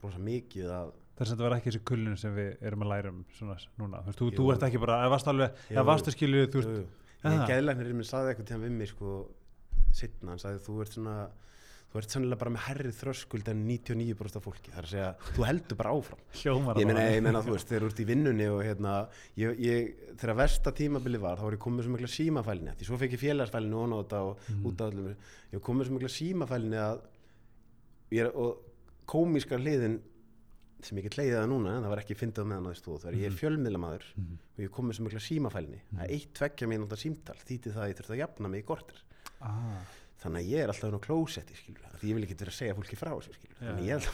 rosa mikið að þess að þetta var ekki þessi kullun sem við erum að læra um svona núna, þú veist, þú, þú ert ekki bara ef varst alveg, ef varstu skilju þú jú. Aha. Ég geðlæknirinn minn saði eitthvað tíðan við mig sko, sittna, hann sagði þú ert svona þú ert sannilega bara með herrið þröskuld en 99% af fólki, það er að segja þú heldur bara áfram hljómar ég meina, ég meina þú veist, þegar þú ert í vinnunni og hérna, ég, ég, þegar versta tímabili var þá var ég komið svo mikla símafælni því svo fekk ég félagsfælni og þetta og Mhm. út af öllum, ég komið svo mikla símafælni að er, og komíska hliðin sem ég get leiðið það núna en það var ekki fyndið með hann að stóð það er ég er Mhm. fjölmiðlamaður Mhm. og ég kom með svo mikla símafælni Mhm. að eitt tveggja mínúta símtal þýtti það að ég þurfti að jafna mig í kortir ah, þannig að ég er alltaf inn á klósetti því ég vil ekki vera að segja fólki frá þessu þannig ég er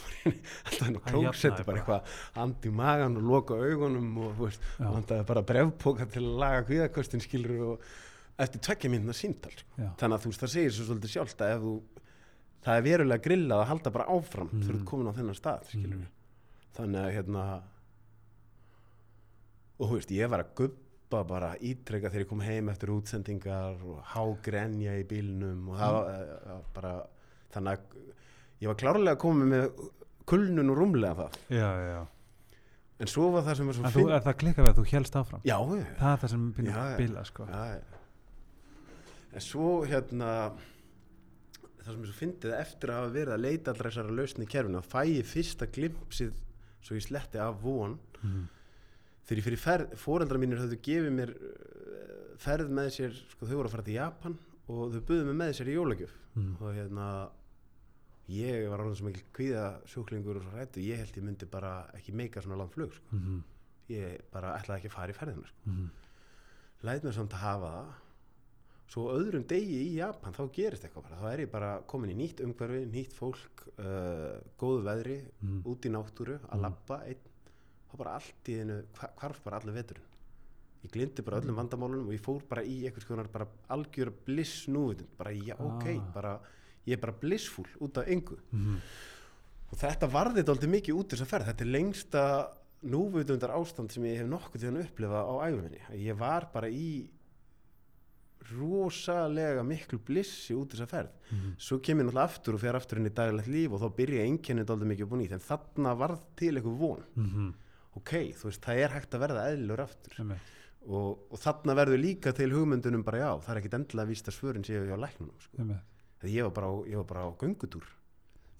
alltaf, inn á klósetti bara eitthvað andi í magan og loka augunum og vandaði bara brefpóka til að laga kvíðakostin skilur og eftir tveggja mínúta símtal sko. þannig að þú veist það segir svo svolítið sjálft að ef þú það er verulega grillað að halda bara áfram þú ert komin á þennan stað Mhm. þannig að hérna og þú veist ég var að guppa bara ítrekka þegar ég kom heim eftir útsendingar og hágrenja í bílnum og það var uh, bara þannig að ég var klárlega komið með kulnun og rúmlega það. Já, já, en svo var það sem var svo þú, er það klikkað að þú helst áfram? Já, já, það er það sem Já, byrja já. að bila sko. en svo hérna það sem er svo fyndið eftir að hafa verið að leita allra þessara lausni í kerfinu að fæ ég fyrsta glimpsið svo ég sletti af von. Mhm. Þegar ég fyrir ferð, fóreldra mínir höfðu gefið mér uh, ferð með sér sko þau voru að fara til Japan og þau buðu mig með sér í jólagjöf Mhm. og hérna ég var alveg svo mikil kvíða sjúklingur og svo rættu, ég held ég myndi bara ekki meika svona langt flug sko. Mhm. ég bara ætlaði ekki að fara í ferðina sko. Mhm. læt mér samt að hafa það svo öðrum degi í Japan þá gerist eitthvað bara, þá er ég bara komin í nýtt umhverfi, nýtt fólk uh, góðu veðri, Mhm. út í náttúru að Mhm. labba einn þá bara allt í hva- hvarf bara allir veturinn. Ég glindi bara öllum vandamálunum og ég fór bara í eitthvað skoðunar bara algjör bliss núvitund, bara já ok Ah. bara, ég er bara blissfúl út af engu. Mhm. og þetta varði þetta aldrei mikið út þess að ferð. Þetta er lengsta núvitundar ástand sem ég hef nokkuð til að upplifa á æfuminni ég var bara í rosalega miklu blissi út þess að ferð. Mhm. svo kem ég náttúrulega aftur og fer aftur inn í daglegt líf og þá byrja einkennið aldrei mikið og nýtt. En þarna varð til eitthvað von. Mhm. Ok, þú veist, það er hægt að verða eðlur aftur. Og, og þarna verður líka til hugmyndunum bara já, það er ekkit endilega að svörin séu hjá læknunum sko. Ég var bara á, ég var bara á göngutúr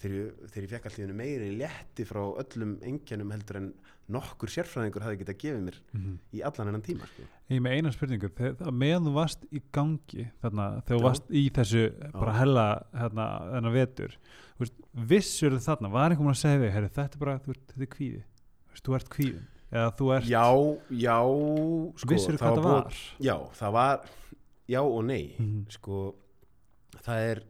þegar ég, þegar ég fekk allir meiri létti frá öllum engjönum heldur en nokkur sérfræðingur hafi getað gefið mér Mhm. í allan enn tíma sko. Ég með eina spurningu, þegar meðan þú varst í gangi þarna, þegar þú varst í þessu bara hella hérna, þennan vetur vissur þarna, var einhvern veginn að segja þig þetta er bara, þetta er kvíði þú, ert kvíðin, eða þú ert já, já sko, vissur hvað það búið- var já, það var já og nei Mhm. sko, það er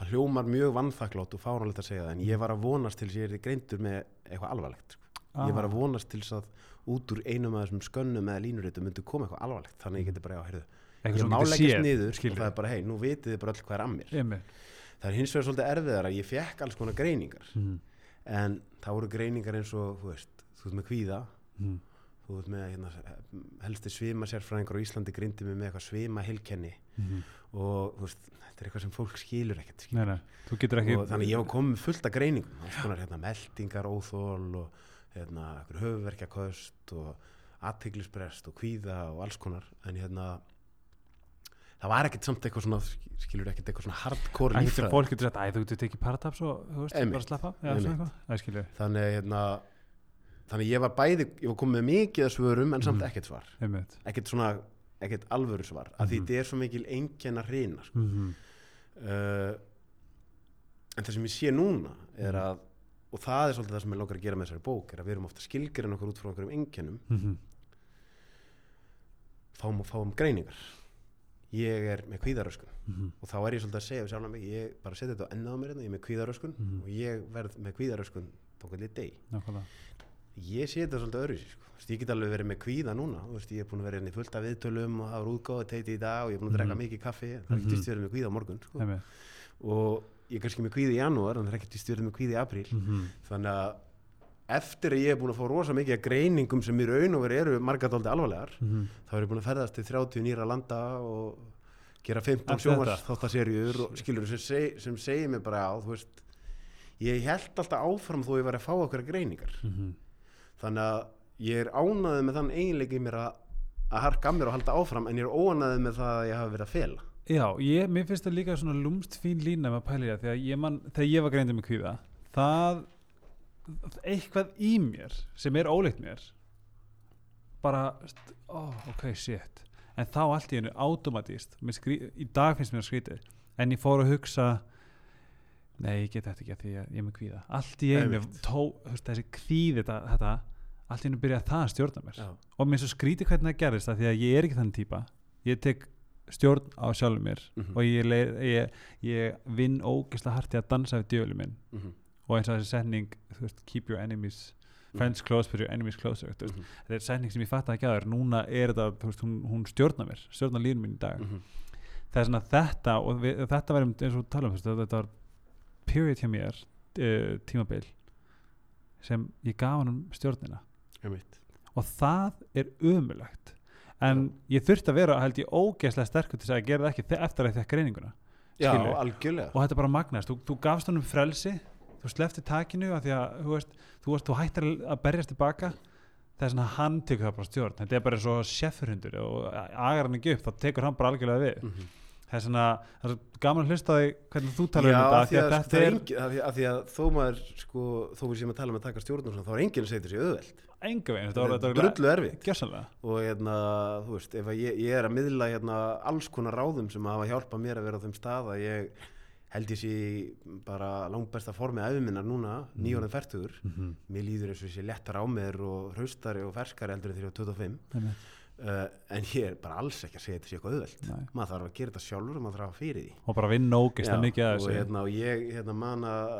það hljómar mjög vannþakklátt og fáránlegt að segja það en ég var að vonast til þess að ég er greindur með eitthvað alvarlegt sko. ég var að vonast til þess að út úr einum af þessum skönnum eða línuritum myndi koma eitthvað alvarlegt þannig að ég geti bara, já, heyrðu, ég sem má þú getur leggjast séð, niður og skilur. það er bara, hei, nú vitið þið bara öll hvað er að mér Einmitt. það er hins vegar svolítið erfiðar að ég fekk alls konar greiningar Mhm. en það voru greiningar eins og, veist, þú veist með kvíða. Mhm. þú veist með, hérna, helsti svima sérfræðingur á Íslandi grindi mig með eitthvað svima heilkenni Mhm. og, þú veist, þetta er eitthvað sem fólk skilur ekkert skilur. Nei, nei, ekki og þannig að ég var komið fullt af greiningum konar hérna, meldingar, óþól og hérna, höfuverkjakost og aðteglisbrest og kvíða og alls konar. En hérna það var ekkert samt eitthvað svona skilur ekkert eitthvað svona hardcore líffræði. fólk getur sagt, æ, þú getur tekið parataps og þú veist, bara slappa skilur þannig að, hérna þannig að ég var bæði, ég var komið með mikið af svörum en samt Mhm. ekkert svar Einmitt. ekkert svona, ekkert alvöru svar af því Mhm. þetta er svo mikil einkenna hreina sko. Mhm. uh, en það sem ég sé núna er að og það er svolítið það sem ég langar að gera með þessari bók er að við erum ofta skilgerinn okkur út frá einhverjum einkennum Mhm. fáum, fáum greiningar ég er með kvíðaröskun Mhm. og þá er ég svolítið að segja sjálf mig ég bara setja þetta á ennað á mér hérna, ég er með kvíðaröskun Mhm. og ég verð með kvíðaröskun hvernig ég deg. Ég sé þetta svolítið öðru sko. Þú veist, ég get alveg verið með kvíða núna veist, ég er búin að vera hérna í fullt af viðtölum og var útgáð teiti í dag og ég er búin að drekka Mhm. mikið kaffi það er ekki Mhm. týst verið með kvíða á morgun sko. Og ég er kannski með kvíði í janúar en það er ekki týst verið með kvíði í apríl Mhm. þannig að eftir að ég er búin að fá rosa mikið af greiningum sem í raun og veru eru margar dálítið alvarlegar Mhm. þá er ég búin að ferðast til 30 nýra landa og gera 15 Allt þetta. sjómars þáttaserjur og skilur sem, seg, sem segir mér bara á þú veist ég held alltaf áfram þó ég var að þannig að ég er ánaðið með þann eiginleiki í mér að, að harka að mér og halda áfram en ég er óanaðið með það að ég hafi verið að fela. Já, ég, mér finnst það líka svona lúmst fín lína með að pæla að ég man, þegar ég var greindið með kvíða, það eitthvað í mér sem er ólíkt mér bara, ó, ok, shit. En þá allt í hennu automatíst í dag finnst mér skrítið en ég fór að hugsa nei, ég get þetta ekki að því að ég er með kvíða allt í einu, tó, veist, þessi kvíði þetta, þetta, allt í einu byrja það að stjórna mér Já. og mér er svo skrítið hvernig það gerist að því að ég er ekki þannig típa ég tek stjórn á sjálfur mér Mhm. og ég, ég, ég vinn ógeðslega harti að dansa við djölu minn Mhm. og eins og þessi setning veist, keep your enemies friends close but your enemies closer Mhm. þetta er setning sem ég fatt ekki að þér núna er þetta, veist, hún, hún stjórnar mér stjórnar lífum mín í dag Mhm. það er svona þetta og við, þetta var einmitt eins og þú veist, þetta var period hjá mér uh, tímabil sem ég gaf hann stjórnina. Einmitt. og það er umulagt en ég þurfti að vera held ég ógeðslega sterkur til að gera það ekki eftir að ég þekk greininguna Já, og þetta bara magnast, þú, þú gafst honum frelsi þú slefti takinu af því að þú, veist, þú, veist, þú hættir að berjast tilbaka það er svona að hann tekur það bara stjórn. Þetta er bara eins og sjeffurhundur og agar hann ekki upp þá tekur hann bara algjörlega við. Mhm. Það er svona, það er gaman að hlusta því hvernig þú talar Já, um þetta af því að, þetta það er er að þó maður sko, þó við séum að tala um að taka stjórn og svona, þá er enginn að segja þessi auðveld enga veginn, þetta er drullu erfitt. gjössanlega og hérna, þú veist, ef að ég, ég er að miðla hérna alls konar ráðum sem hafa hjálpað mér að vera á þeim stað að ég held ég sé bara langbesta formi æfiminnar núna, Mhm. nýjórðin færtugur mm -hmm. mér líður eins og sé lettar á mér og hraustari og ferskari eldur en þegar ég var 25 uh, en ég er bara alls ekki að segja þetta sé eitthvað auðveld maður þarf að gera þetta sjálfur og maður þarf að fyrir því. Og bara vinna ógeðslega mikið að og, þessu. hérna, og ég hérna, man að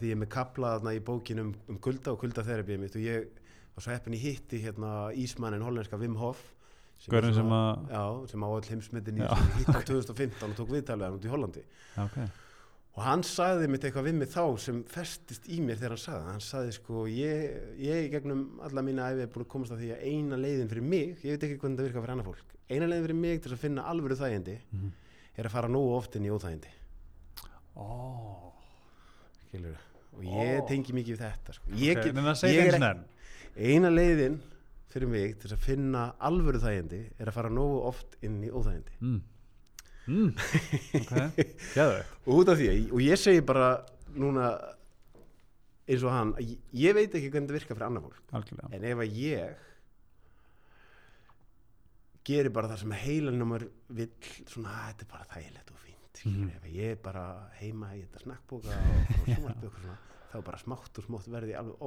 því ég er með kapla þarna í bókin um, um kulda og kuldaþerapið mitt og ég var svo heppin í hitti hérna, Ísmannin hollenska Wim Hof sem sem sem á all heimsmyndin í hitt á 2015 og tók viðtalið hann út í Hollandi. Okay. Og hann sagði mitt eitthvað við mig þá sem festist í mér þegar hann sagði það. hann sagði sko ég, ég gegnum alla mína æfi er búin að komast að því að eina leiðin fyrir mig ég veit ekki hvernig það virkar fyrir annað fólk eina leiðin fyrir mig til að finna alvöru þægindi Mhm. er að fara nógu oft inn í óþægindi oh. og ég Ó. tengi mikið við þetta sko. ég, okay. ég er eina leiðin fyrir mig til að finna alvöru þægindi er að fara nógu oft inn í óþægindi mm. Mm. ok, gæðu og út af því og ég segi bara núna eins og hann ég, ég veit ekki hvernig þetta virkar fyrir annar fólk. Algjörlega. En ef að ég gerir bara það sem heilanum er vill svona þetta er bara þægilegt og fínt mm ef ég er bara heima í þetta snakkbóka og, sjónvarpið og svona þá bara smátt og smátt verði alveg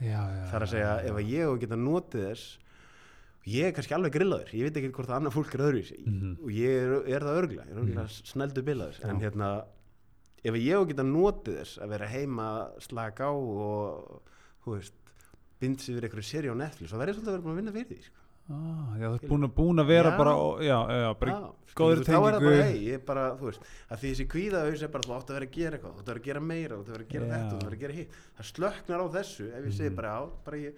já, það er að segja ef að ég og geta notið þess ég er kannski alveg grillaður ég veit ekki hvort að annar fólk er öðru Mhm. og ég er, er það örgla, ég er örgla mm. snældu bilaður en Já. hérna ef ég geta notið þess að vera heima slaka á og þú veist bind sig við einhverju seri á Netflix og verður svolítið að vera búin að vinna fyrir því sko. ah, já, þú ert búin, að- búin að vera Já. bara og, já, já, já, bara Já, góðri skilur, þá er það tengingu. bara, hey, ég er bara, þú veist að því þessi kvíðahaus er bara þú átt að vera að gera eitthvað þú átt að vera að gera meira, þú átt að vera að gera Já. þetta þú átt að vera að gera hitt, það slöknar á þessu ef ég segi Mhm. bara á, bara ég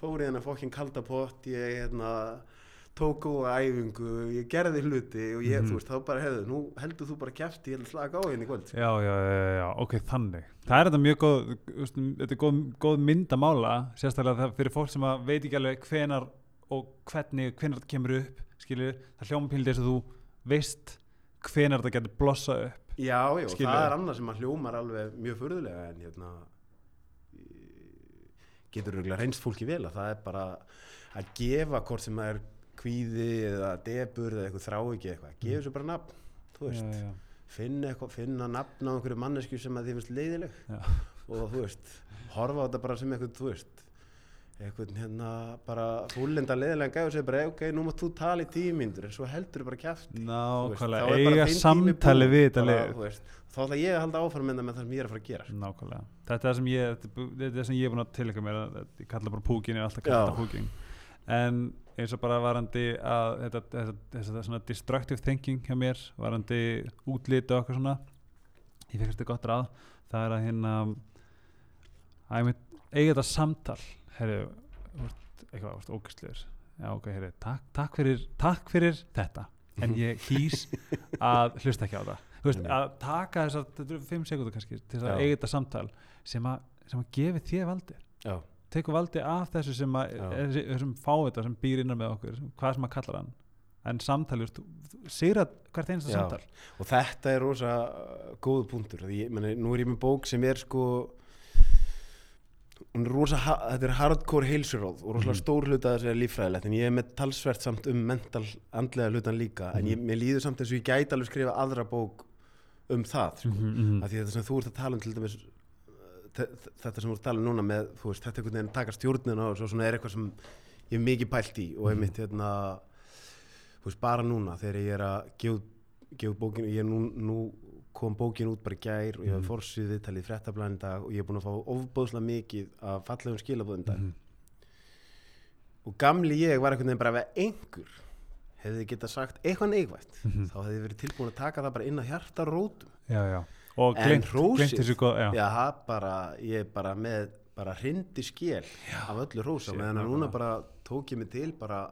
fór í þennan fokkin kalda pott ég hérna, tók góða æfingu ég gerði hluti og ég, Mhm. þú veist, þá bara hefðu, nú heldur þú bara kæfti ég held slaka á henni í kvöld já, já, já, já, ok, þannig það er þetta mjög góð veist, þetta er góð, góð mynd að mála sérstaklega það fyrir fólk sem veit ekki alveg hvenar og hvernig, hvenar þetta kemur upp skilju, það hljóma píldi þess að þú veist hvenar þetta getur blossa upp Já, já, og Skilurðu? það er annað sem að hljómar alveg mjög furðulega en hérna getur örgulega reynst fólki vel að það er bara að gefa hvort sem það er kvíði eða debur eða eitthvað þrá ekki eitthvað, gefa þessu bara nafn þú veist, já, já, finna, eitthvað, finna nafn á einhverju mannesku sem að þið finnst leiðileg já. og þú veist, horfa á þetta bara sem eitthvað, þú veist eitthvað hérna bara fúlinda leiðilega gæðu og segja bara, ok, nú mátt þú tala í tíu mínútur en svo heldur bara kjæft nákvæmlega, eiga samtali við þetta lið. þá ætla ég að halda áfram með það sem ég er að fara að gera nákvæmlega, þetta er það sem ég þetta er þetta það sem ég er búin að tilika mér að- að ég kalla bara púkin, ég er alltaf kalla Já. púkin. En eins og bara varandi að þetta, þetta, þetta svona destructive thinking hjá mér, varandi útlit og eitthvað svona ég fekk þetta gott ráð, það er að hérna að ég mynd eiga þetta samtal ert eitthvað, ert ógæstlegur já ok, herri, takk, takk, fyrir, takk fyrir þetta, en ég kýs að hlusta ekki á það. Þú veist, Nei. að taka þessar, þetta eru fimm sekundur kannski til þess að eiga þetta samtal sem að, sem að gefi þér valdi já, tekur valdi af þessu sem að þessi- þessum fávita sem býr innan með okkur hvað sem að kallar hann. En samtali, þú veist, sigra hvert einasta samtal. Og þetta er rosa góð punktur því ég, meni, nú er ég með bók sem er sko hún er rosa, þetta er hardcore heilsuróð og rosa Mhm. stór hluta þess að líffræðilegt en ég er með talsvert samt um mental andlega hlutan líka en ég, Mhm. mér líður samt eins og ég gæti alveg skrifa aðra bók um það sko. Mhm, mhm. af því þetta sem þú ert að tala um til dæmis þe- þe- þetta sem þú ert að tala um núna með þú veist, þetta einhvern veginn taka stjórnina og svo svona er eitthvað sem ég hef mikið pælt í og einmitt hérna þú veist, bara núna þegar ég er að gefa út- gefa út bókin ég er nú, nú kom bókin út bara gær og ég hef Mhm. forsið viðtalið í fréttablaðin dag og ég er búin að fá ofbóðslega mikið af fallegum skilabóðum dag Mhm. og gamli ég var einhvern veginn bara ef einhver hefði getað sagt eitthvað neikvægt Mhm. þá hefði verið tilbúin að taka það bara inn á hjartarótum já, já og góð já. Bara, ég er bara með bara hrindi skél af öllu rósa meðan að núna bara tók ég mig til bara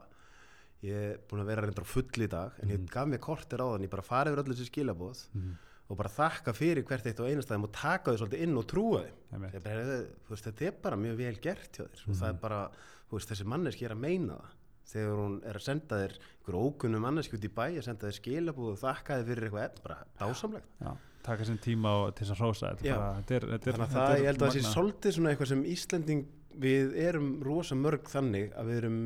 ég er búin að vera reyndar full í dag en ég gaf mér kortir á þann, ég bara farið yfir öllu þessi skilabóð Mhm. Og bara þakka fyrir hvert eitt og einastæðum og taka þau svolítið inn og trúa þeim. Bara, veist, þetta er bara mjög vel gert hjá þér. Og það er bara, þú veist, þessi manneski er að meina það. Þegar hún er að senda þér einhver ókunnum manneski út í bæ að senda þér skilabóð og þakka þér fyrir eitthvað efn, bara dásamlegt. Já, taka sinn tíma og, til þess að bara, er, þannig að það, ég held að það sé svolítið svona eitthvað sem Íslending við erum rosa mörg þannig að við erum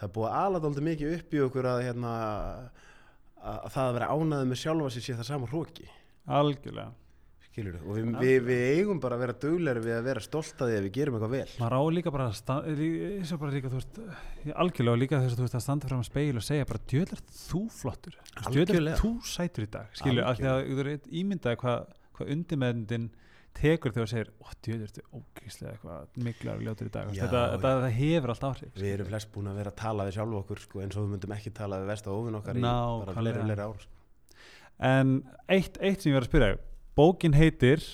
það er búið aðladóldi mikið upp í okkur að, hérna, að, að það að vera ánæðið með sjálfa sér sé það sama hróki algjörlega. Skilur og við, við, við eigum bara að vera duglegri við að vera stolt að því að við gerum eitthvað vel. Maður á líka bara, að og bara líka, veist, ég- algjörlega líka þess að þú veist að standa fram að speil og segja bara djöðl er þú flottur, djöðl Algjörlega. þú sætur í dag, skilju, af því að þú er ímyndaði hvað hva undirmeðndin tekur þegar þú segir, ó djöðl er þú ógíslega eitthvað miklar og ljótur í dag, Já, þetta, þetta, það hefur allt áhrif við erum flest búin að vera að tala við sjálf okkur sko, eins og við myndum ekki tala við versta óvinn okkar í Nákvæmlega. bara fleiri, fleiri ár sko. en eitt, eitt sem ég var að spyrja bókin heitir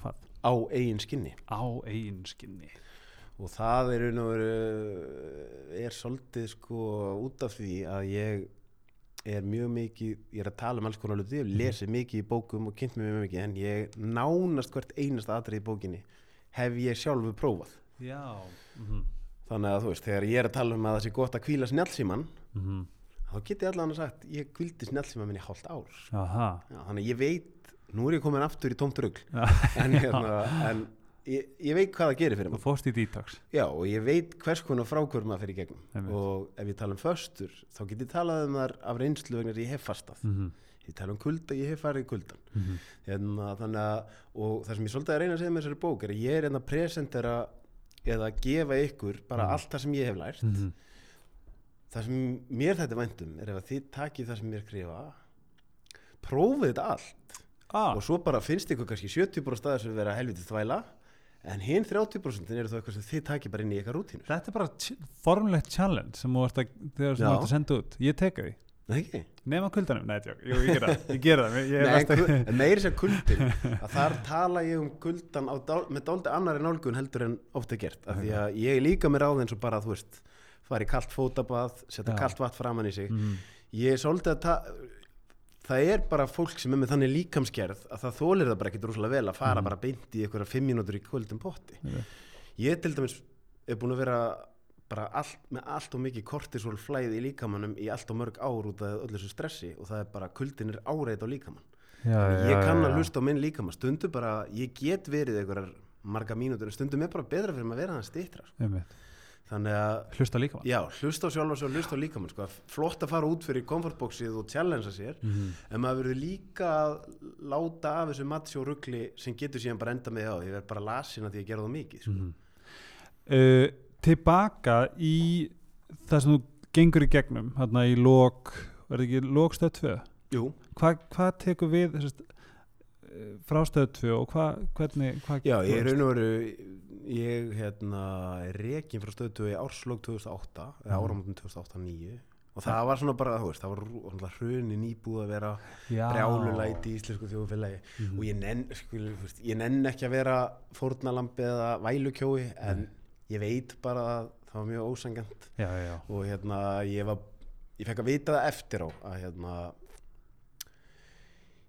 hvað? á eigin skinni Á eigin skinni og það er, er svolítið sko út af því að ég er mjög mikið, ég er að tala um alls konar hluti, ég hef lesið mikið í bókum og kynnt mér mjög mikið en ég nánast hvert einasta atrið í bókinni hef ég sjálfu prófað. Já mm þannig að þú veist, þegar ég er að tala um að það sé gott að kvíla snjálfsíman -hmm. þá get ég allan að sagt, ég kvíldi snjálfsíman minni hálft ár. Aha. Já, þannig að ég veit, nú er ég komin aftur í tómt rugl. Já. en, hérna, en ég, ég veit hvað það gerir fyrir Þú mig fórst í detox. Já, og ég veit hvers konar frákvör maður fyrir gegnum. Einmitt. og ef ég tala um föstur þá get ég talað um þar af reynslu vegna að ég hef fastað. Mm ég tala um kulda, ég hef farið í kuldan -hmm. hérna, þannig að, og það sem ég svolítið að reyna að segja með þessari bók er að ég er hérna að presentera eða gefa ykkur bara Mhm. allt það sem ég hef lært. Mhm. það sem mér þetta væntum er ef að þið takið það sem ég er að skrifa prófið þetta allt. Ah, og svo bara finnst ykkur kannski 70% staðar sem vera helvitið þvæla en hinn 30% eru þá eitthvað sem þið takið bara inn í ykkar rútínu Þetta er bara formlegt challenge sem þú ert að, sem ert að senda út. Ég teka því ekki? Nefna kuldanum, nei, tjók, jú, ég ger það. Ég ger það, ég Nei, að kul- en meiri sér kuldin að þar tala ég um kuldan á, dál- með dálítið annari nálgun heldur en ofta gert. Af því að ég líka mér á eins og bara þú veist fara í kalt fótabað, setja Já. kalt vatn framann í sig. Mm. ég er svolítið að það er bara fólk sem er með þannig líkamsgerð að það þólir það bara ekki drúslega vel að fara Mhm. bara beint í einhverja fimm mínútur í kvöldum potti Einmitt. ég til dæmis er búin að vera bara allt, með allt og mikið kortisol flæði í líkamannum í allt og mörg ár út af öllu þessu stressi og það er bara kuldin er áreit á líkamann já, já, ég kann já, að já. hlusta á minn líkamann stundu bara, ég get verið einhverjar marga mínútur, stundum er bara betra fyrir að vera hann stýttra Einmitt. Þannig að Hlusta líka mann Já, hlusta sjálf og svo hlusta líkamann sko. flott að fara út fyrir komfortbóksið og challengea sér mm. en maður verður líka að láta af þessu matsjó ruggli sem getur síðan bara enda með á ég verð bara lasin að að gera það mikið sko. mm. uh, Tilbaka í það sem þú gengur í gegnum hérna í lók, er það ekki lók stöð 2 Jú, Hvað hva tekur við þessast, frá stöð 2 og hva, hvernig hvað, já, ég er raun og veru ég hérna, rekin frá stöðtöðu í árslók 2008 eða Mhm. áramótum 2008-2009 og það var svona bara, þú veist, það var hrunin íbúð að vera Já. brjálulæti í íslensku þjóðfélagi Mhm. og ég nenn, skil, veist, ég nenn ekki að vera fórnalambi eða vælukjói en ég veit bara að það var mjög ósangant já, já, og hérna ég var ég fekk að vita það eftir á að hérna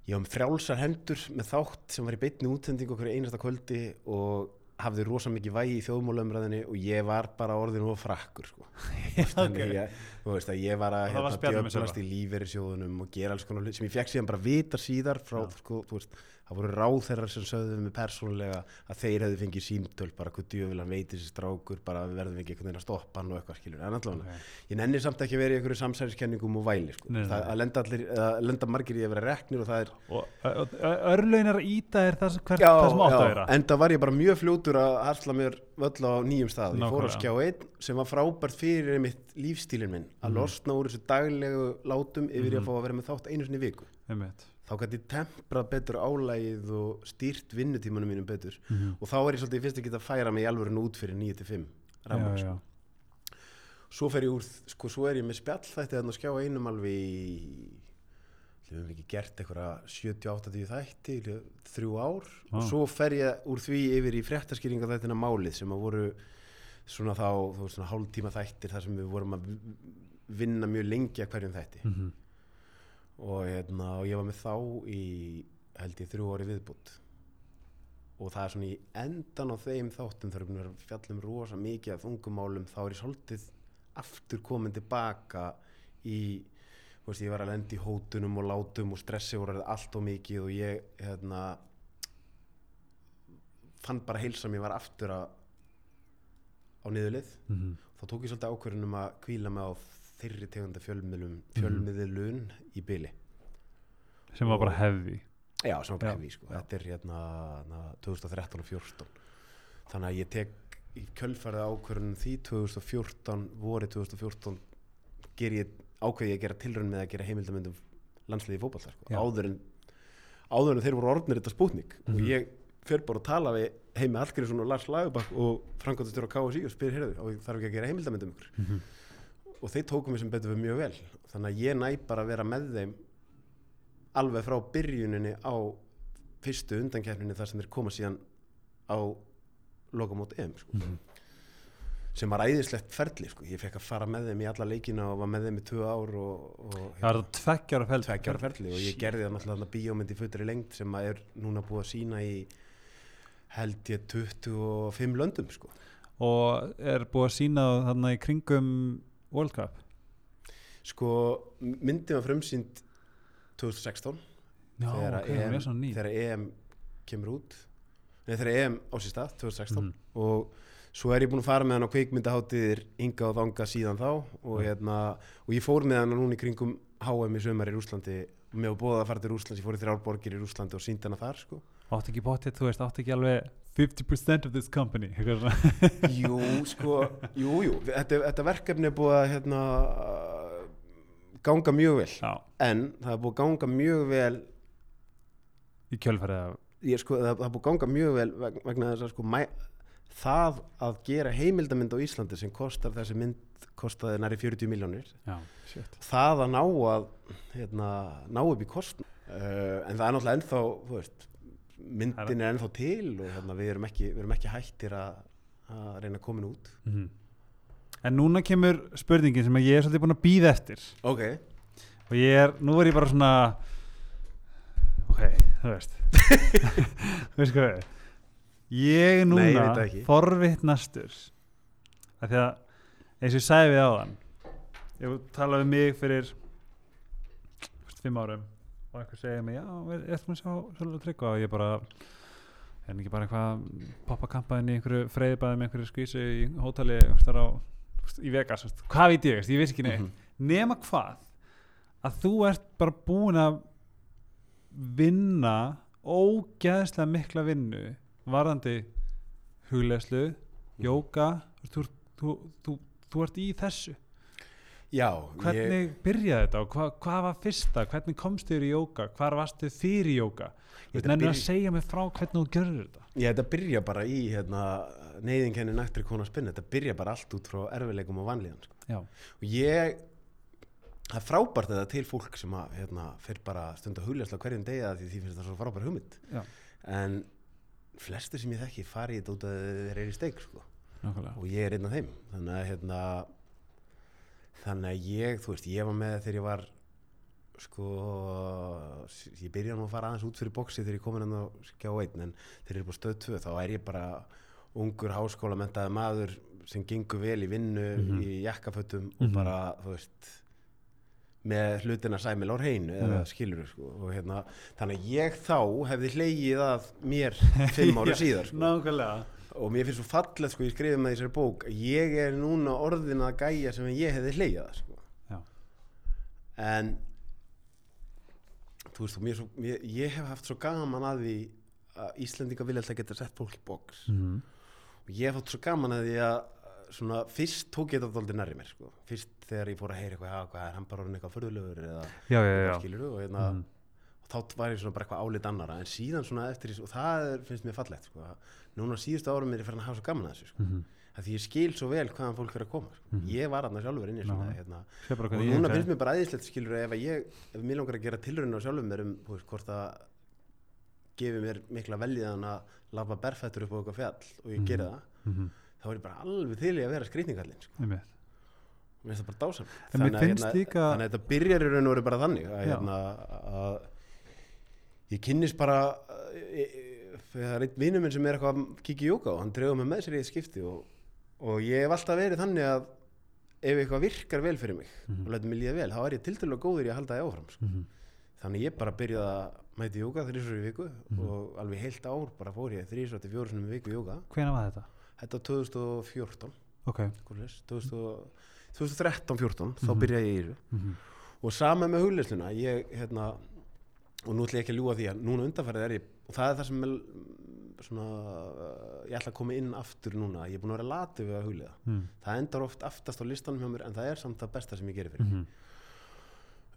ég var með frjálsar hendur með þátt sem var í beinni útsendingu okkur einasta kvöldi og hafði rosa mikið vægi í þjóðmálumræðinni og ég var bara orðin og frakkur sko. þannig ok. ég, veist ég var að hérna, djöflast í lífeyrissjóðunum og gera alls konar sem ég fekk síðan bara vita síðar frá, Já. sko, veist, það voru ráðherrar sem sögðu mig persónulega að þeir hefðu fengið símtöl bara hvað djöfulan veitir sér strákur bara við verðum ekki einhvern veginn að stoppa hann og eitthvað skilur en allavega, Ok. ég nenni samt ekki að vera í einhverju samsæriskenningum og væli sko. Nei, það, lenda, allir, lenda margir í að vera reknir og það er og örlaunar íta er það, hvert, það sem átt að vera en það var ég bara mjög fljótur að harsla mér völl á nýjum stað ég fór að skjá einn sem var frábært fyrir mitt lífstílin minn að Mhm. losna úr þessu daglegu látum yfir í Mhm. að fá að vera með þátt einu sinni í viku Einmitt. Þá gæti ég temprað betur álægið og stýrt vinnutímanum mínum betur Mhm. og þá er ég svolítið fyrst að geta að færa mig í alvöru út fyrir 9-5 rafmagn, Já, sko. svo fer ég úr, sko, svo er ég með spjallþætti þannig að skjá einum alveg í við höfum ekki gert eitthvað 70-80 þætti þrjú ár og Vá. svo fer ég úr því yfir í fréttaskýringa þættina málið sem að voru svona þá, þú veist svona hálftíma þættir þar sem við vorum að vinna mjög lengi að hverjum þætti Mhm. Og, hérna, og ég var með þá í held ég þrjú ári viðbútt og það er svona í endan á þeim þáttum er búin að fjallum rosa mikið af þungumálum þá er ég svolítið aftur komin tilbaka í þú veist, ég var að lenda í hótunum og látum og stressi voru allt og mikið og ég hérna fann bara heilsa mér var aftur að á niðurlið Mhm. þá tók ég svolítið ákvörðunum að kvíla mig á þeirri tegunda fjölmiðlum fjölmiðlun í byli sem var bara Og- hefði já, sem var Já, brefi sko. já. þetta er hérna, hérna 2013 og 14 þannig að ég tek í kjölfærið ákvörðunum því 2014, vorið 2014 ger ég ákveði ég að gera tilraun með að gera heimildamöndum landsliði í fótballta sko. Áður en áður en þeir voru orðnir þetta spútnik og Mhm. ég fer bara að tala við heimi Hallgrímsson og Lars Lagerbakk og framkvæmdastjóra KSI og spyr heyrðu og þarf ekki að gera heimildamöndum ykkur Mhm. Og þeir tóku mig sem betur við mjög vel þannig að ég næ bara að vera með þeim alveg frá byrjuninni á fyrstu undankeppninni þar sem þeir koma síðan á lokamót EM sko. Mhm. sem var æðislegt ferli sko. ég fekk að fara með þeim í alla leikina og var með þeim í tvö ár og, og það var það tveggjára feld tveggjára ferli og ég gerði það náttúrulega bíómynd í fullri lengd sem að er núna búið að sína í held ég 25 löndum sko. og er búið að sína þarna í kringum World Cup? Sko myndin var frumsýnd 2016 já, þegar, ok, hún EM, ný þegar EM kemur út. Nei, þegar EM á sér stað 2016 Mhm. og svo er ég búin að fara með hann á kveikmyndaháttiðir Inga og Þanga síðan þá. Og, Mhm. hérna, og ég fór með hann núna í kringum HM í sömar í Rúslandi mér var búið að fara til Rúslands, ég fór í þrjár borgir í Rúslandi og síndi hana þar sko. Átti ekki bóttið, þú veist, átti ekki alveg 50% of this company. Jú, sko, jú, jú. Þetta, þetta verkefni er búið að hérna, ganga mjög vel. Já, en það er búið að ganga mjög vel í kjölfærið sko, það, það er búið að ganga mjög vel veg- vegna þess að sko, mæ, það að gera heimildamynd á Íslandi sem kostar þessi mynd kostaði næri 40 miljónir það að ná að hérna, ná upp í kost uh, en það er náttúrulega ennþá þú veist, myndin er ennþá til og hérna, við, erum ekki, við erum ekki hættir að, að reyna að koma út. Mhm. en núna kemur spurningin sem að ég er svolítið búin að býða eftir. Ok, og ég er, nú er ég bara svona ok, þú veist. Þú veist hvað við ég er? Nei, ég núna veit það ekki. forvittnastur af því að eins og ég sagði við áðan ég talaði mig fyrir þú veist, fimm árum og einhver segja mig, já, er þú að sjá svolítið tryggva. Og ég bara er ekki bara eitthvað poppa kampaðin í einhverju freyðibæði með einhverju skvísu í hótali á, í Vegas hvað veit ég, ég veist ekki neitt. Mhm. nema hvað? Að þú ert bara búin að vinna ógeðslega mikla vinnu varðandi huglegslu, jóka þú, þú, þú, þú ert í þessu já hvernig ég, byrjaði þetta og hva, hvað var fyrsta? Hvernig komst þér í jóka, hvar varstu fyrir jóka þú veist, Þetta nennir að segja mig frá hvernig þú gjörður þetta. Ég þetta byrja bara í hérna, neyðinkenni nættri kona spinn þetta byrja bara allt út frá erfileikum og vanlíðan sko. já, og ég það frábært þetta til fólk sem að hérna, fyrir bara stund að hugljast á hverjum degi að því því finnst það svo frábær hugmynd. Já, en flestir sem ég þekki fari í þetta út að þeir eru í steik sko. og ég er einn af þeim. Þannig að hérna, þannig að ég, þú veist, ég var með þegar ég var sko ég byrja nú að fara aðeins út fyrir bóksi þegar ég komin hann á skjá einn en þegar ég er búin stöð tvö þá er ég bara ungur háskólamentaði maður sem gengur vel í vinnu Mhm. í jakkafötum og Mhm. bara, þú veist með hlutina sæmil á hreinu eða Mhm. skilur sko, og hérna, þannig að ég þá hefði hleyið að mér fimm ára síðar sko. nákvæmlega og mér finnst svo fallegt sko, ég skrifið með þessari bók ég er núna orðin að gæja sem ég hefði hleyið að sko. Já. en þú veist, og mér, mér, ég hef haft svo gaman að því að Íslendinga vilja alltaf geta sett fólk í bóks mm. og ég hef haft svo gaman að því að svona, fyrst tók ég þetta aldrei nærri mér sko. fyrst þegar ég fór að heyra eitthvað, "Já, hvað er hann bara orðin eitthvað förðulegur eða já, já, já, skilur og, hérna, Mhm. og þá var ég svona bara eitthvað álit annara en síðan svona eftir því, og það er, finnst mér fallegt sko. að núna síðustu árum er ég farin að hafa svo gaman að þessu sko. Mhm. að því ég skil svo vel hvaðan fólk er að koma sko. Mhm. ég var aðna sjálfur inni svona, Já. hérna, og núna finnst mér bara æðislegt skilur ef, að ég, ef mér langar að gera tilraun á sjálfum mér um veist, hvort það gefi mér mikla veljiðan að lafa berfættur upp á eitthvað fjall og ég Mhm. gera það Mhm. þá er ég bara alveg til í að vera skrýtningallinn sko. Mér finnst það bara finnst líka- þannig að þetta byrjar í raun og veru bara þannig að, hérna, að ég kynnist bara það er einn vinur minn sem er eitthvað að í jóka og hann dregur mig með sér í eitt skipti og, og ég hef alltaf verið þannig að ef eitthvað virkar vel fyrir mig Mhm. og lætur mig líða vel, þá er ég tildulega góður í að halda það áfram sko. Mhm. þannig ég bara byrjaði að mæti jóka þrísvar í viku Mhm. og alveg heilt ár bara fór ég þrísvar til fjóru sinum í viku jóka Hvenær var þetta? þetta var 2014 Ok. svoleiðis, 2000 2013-14 þá Mhm. byrjaði ég í þessu Mhm. og sama með hugleisluna ég, hérna, og nú ætla ég ekki að ljúga því að núna undanfærið er ég og það er það sem er, mm, svona, uh, ég ætla að koma inn aftur núna ég er búin að vera latið við að hugleiða Mhm. það endar oft aftast á listanum hjá mér en það er samt það besta sem ég gerir fyrir Mhm.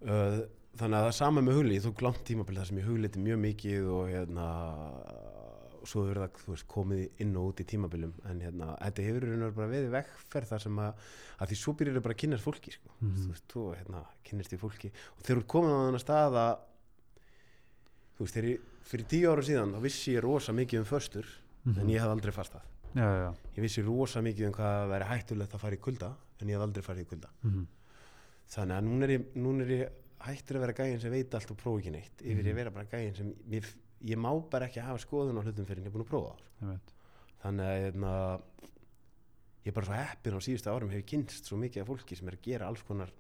uh, þannig að það er sama með huglið ég tók langt tímabil þar sem ég hugleiti mjög mikið og hérna og svo hefur það veist, komið inn og út í tímabilum en hérna, þetta hefur bara veið vegferð þar sem að, að því svo byrjar það bara að kynnast fólki sko. Mhm. þú veist, þú hérna, kynnast í fólki og þegar þú ert komin á þannig stað að þú veist, þegar fyrir tíu ára síðan þá vissi ég rosa mikið um föstur Mhm. en ég hef aldrei fastað. Já, já, ég vissi rosa mikið um hvað væri hættulegt að fara í kulda en ég hef aldrei farið í kulda. Mhm. þannig að núna er ég, núna er ég hættur að vera gægin sem veit allt og prófa ekki neitt yfir ég að vera bara gægin sem ég, ég má bara ekki hafa skoðun á hlutum fyrir en ég er búin að prófa það þannig að hérna, ég er bara svo heppin á síðustu árum hefur kynst svo mikið af fólki sem er að gera alls konar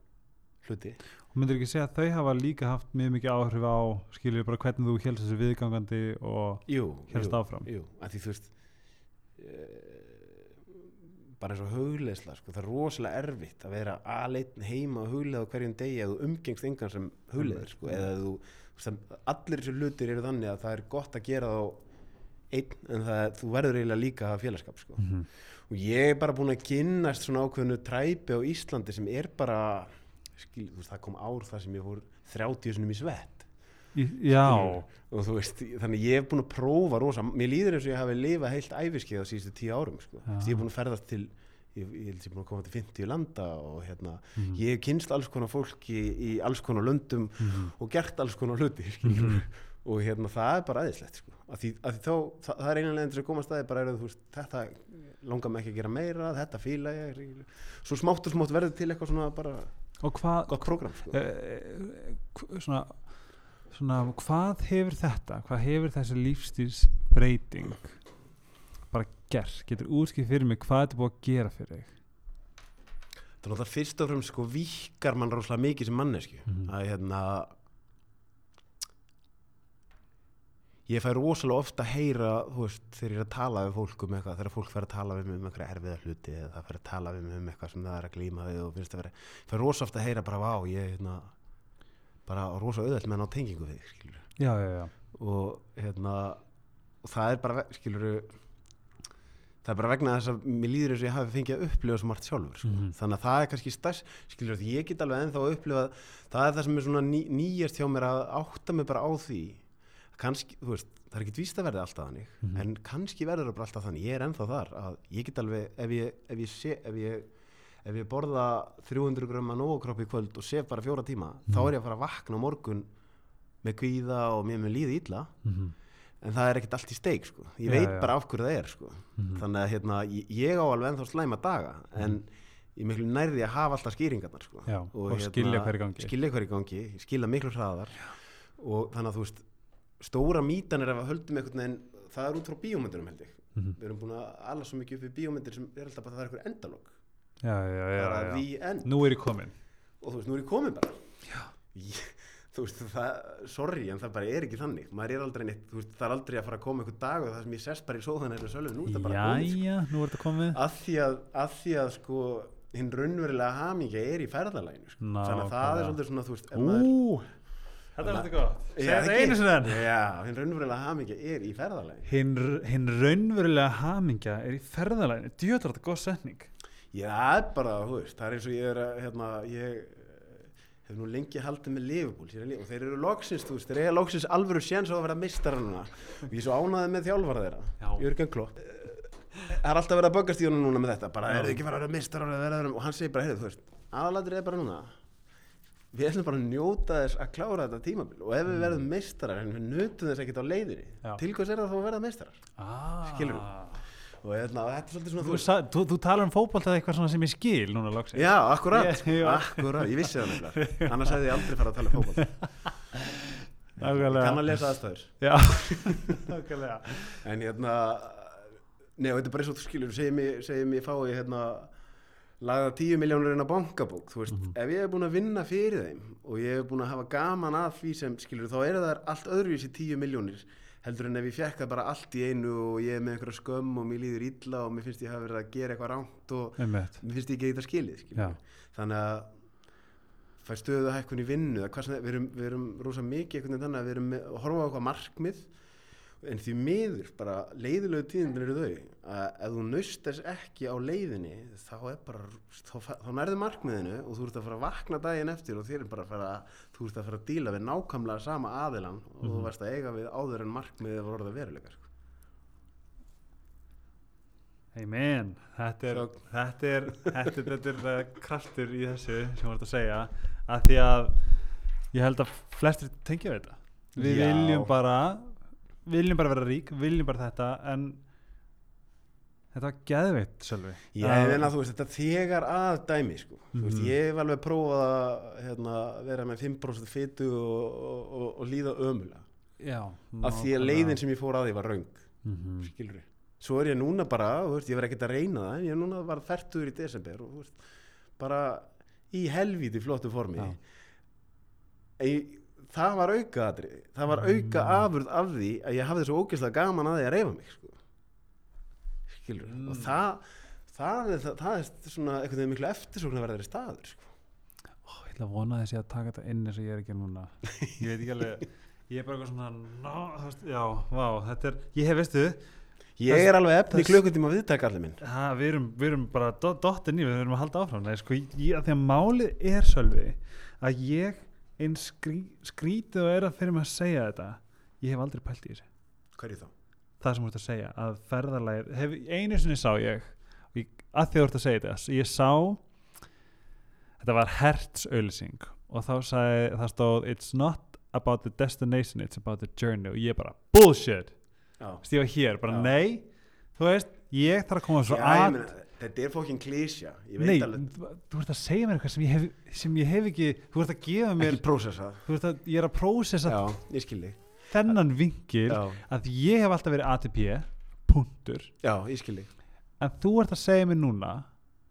hluti Og myndir ekki segja að þau hafa líka haft mjög mikið áhrif á, skiljið bara hvernig þú helst þessu viðgangandi og helst áfram. jú, að því þú veist e, bara eins og hugleisla sko, það er rosalega erfitt að vera aðleitt heima og huglega á hverjum degi eða þú umgengst engan sem hugleður sko, eða þú, að allir þessu hlutir eru þannig að það er gott að gera þá einn en það, þú verður eiginlega líka að hafa félagskap sko. Mhm. og ég er bara búin að kynnast svona ákveðinu træpi á Íslandi sem er bara skil, veist, það kom ár þar sem ég fór 30 sinum í svett Í, já, og þú veist, þannig ég hef búin að prófa rosa, mér líður eins og ég hafi lifað heilt æfiskið á síðustu tíu árum sko. Ég hef búin að ferðast til ég, er búin að koma til 50 landa og hérna, Mhm. ég hef kynst alls konar fólki í alls konar löndum Mhm. og gert alls konar hluti. Mhm. og hérna það er bara aðeinslegt sko. að því, að því þá, það, það er einanlega að koma að staði bara er að þú veist, þetta langar mig ekki að gera meira, þetta fíla ég svo smátt og smátt verður til eitthvað svona bara og hvað, gott prógram sko. hv- svona, svona, hvað hefur þetta, hvað hefur þessi lífstíðsbreyting bara gert, getur útskipt fyrir mig hvað þetta búið að gera fyrir þig? það er náttúrulega fyrst og fremst sko vikar mann rosalega mikið sem mannesku Mhm. að hérna ég fæ rosalega ofta að heyra þú veist, þegar ég er að tala við fólk um eitthvað þegar fólk fer að tala við mig um eitthvað erfiða hluti eða það fer að tala við mig um eitthvað sem það er að glíma við og finnst að vera, ég fæ rosa ofta að heyra bara vá, ég hérna bara á rosa auðvelt með að ná tengingu við skilur Já, já, já, og hérna og það er bara, skilur það er bara vegna þess að mér líður eins og ég hafi fengið að upplifa svo margt sjálfur sko. Mhm. þannig að það er kannski stærst skilur ég get alveg ennþá að upplifa það er það sem er svona ný, nýjast hjá mér að átta mig bara á því kannski, þú veist, það er ekki víst að verði alltaf þannig Mhm. en kannski verður það bara alltaf þannig ég er ennþá þar að ég get alveg ef ég, ef ég, sé, ef ég ef ég borða 300 grömma nógokropp í kvöld og sef bara fjóra tíma þá Mhm. er ég að fara að vakna á morgun með kvíða og mér með líði illa Mhm. en það er ekkert allt í steik sko. ég Já, veit já. bara af hverju það er sko. Mhm. þannig að hérna, ég, ég á alveg ennþá slæma daga en ég miklu nærði að hafa alltaf skýringarnar sko. Já, og skilja hver í gangi. skilja gangi, skilja miklu hraðar og þannig að þú veist stóra mítan er að höldum einhvern veginn það er út frá bíómyndurum held ég. Mhm. við erum búin að alla svo mikið upp í bíómyndir sem er alltaf bara það er einhver Já, já, já, bara já. the end. Nú er ég komin og þú veist, nú er ég komin bara. Ég, þú veist, það, sorry en það bara er ekki þannig, maður er aldrei neitt þú veist, það er aldrei að fara að koma einhver dag og það sem ég sest bara í sóðan er sölvi, nú er þetta bara komið, sko. Jæja, nú er þetta komið. Að því að, að því að sko hinn raunverulega hamingja er í ferðalæginu sko. þannig að það er svolítið svona þú veist, ef maður- þetta er alltaf gott. Segð þetta einu sinni enn. Já, hinn raunverulega hamingja er í ferðalæginu Hinn hinn raunverulega hamingja er í ferðalæginu Djöður þetta góð setning. Já, það bara, þú veist, það er eins og ég er að, hérna, ég eh, hef nú lengi haldið með Liverpool Liverpool, og þeir eru loksins, þú veist, þeir eru loksins alvöru séns á að vera mistar núna. Og ég er svo ánaði með þjálfara þeirra. Jörgen Klopp. Það er alltaf verið að böggast í honum núna með þetta bara, er þið ekki fara að vera mistar og hann segir bara, heyrðu, þú veist, aðaladur er bara núna við ætlum bara að njóta þess að klára þetta tímabil og ef við verðum mistarar en við nutum þess ekkert á leiðinni Mm. Já. til hvers er það þá að verða mistarar ah. Skilurðu? og hérna, þetta er svolítið svona, Þú, sa, þú, þú talar um fótbolt eða eitthvað sem ég skil núna loksins Já, akkurat, já. akkurat, ég vissi það nefnilega annars hefði ég aldrei farið að tala um fótboll Nákvæmlega kann að lesa aðstæður Já, nákvæmlega en hérna og þetta er bara eins og þú skilur segjum ég, segjum ég fái hérna lagða 10 miljónur inn á bankabók þú veist, ef ég hef búin að vinna fyrir þeim og ég hef búin að hafa gaman að því sem skilur, þá er það allt öðruvísi 10 miljónir heldur en ef ég fekk það bara allt í einu og ég er með einhverja skömm og mér líður illa og mér finnst ég hafa verið að gera eitthvað ránt og Einmitt. mér finnst ég ekki eitthvað skilið skilur. þannig að fæ stöðu að hækkun í vinnu við erum, við erum rosa mikið veginn þannig að við erum að horfa á eitthvað markmið en því miður bara leiðilegu tíðindir eru þau að ef þú þess ekki á leiðinni þá er bara þá, þá nærðu markmiðinu og þú ert að fara að vakna daginn eftir og þér er bara að fara þú ert að fara að díla við nákvæmlega sama aðilan og þú varst að eiga við áður en markmiðið var orðað veruleika sko. Amen Þetta er, þetta er, þetta er, þetta er uh, kraftur í þessu sem voru að segja að því að ég held að flestir tengja við þetta Við Já. viljum bara viljum bara vera rík, viljum bara þetta en þetta var geðveitt sjálfi Ég Að- meina þú veist þetta þegar að dæmi sko. mm veist, Mhm. ég hef alveg prófað að hérna, vera með 5% fytu og, og, og, og líða ömulega Já af því að leiðin sem ég fór að því var raung mm skilur svo er ég núna bara, veist, ég verð ekkert að reyna það en ég er núna var færtur í desember veist, bara í helvíti flottu formi Já. ég, það var auka aðri það var auka afurð af því að ég hafði svo ógeðslega gaman að því að reyfa mig sko. skilur Mm. og það það er, það, það er svona veginn miklu eftirsóknarverðari staður sko. Ó, Ég ætla að vona þessi að taka þetta inn eins og ég er ekki núna Ég veit ekki alveg Ég er bara eitthvað svona ná, veist, Já, vá, þetta er Ég hef veistu ég er alveg efni klukkutíma viðtaka allir minn ha, við, erum, við erum bara do- dottin í Við erum að halda áfram Nei, sko, ég, að Því að málið er sölvi Að ég eins skrí, skrítið og er að fyrir mig að segja þetta Ég hef aldrei pælt í þessu hverju þá? Það sem þú ert að segja Að ferðarlægir hef, Einu sinni sá ég, ég Að því þú ert að segja þetta Ég sá Þetta var Hertz auðlýsing Og þá sagði, það stóð It's not about the destination, it's about the journey Og ég bara, bullshit ég var hér, bara Já. nei Þú veist, ég þarf að koma svo Já, ég að meina, þetta er fókin klísja ég Nei, þú, ert að segja mér eitthvað sem ég hef, sem ég hef ekki Þú ert að gefa mér að, ég er að prósessa ég þennan vinkil já, Að ég hef alltaf verið ATP Puntur já, ég skil þig En þú ert að segja mér núna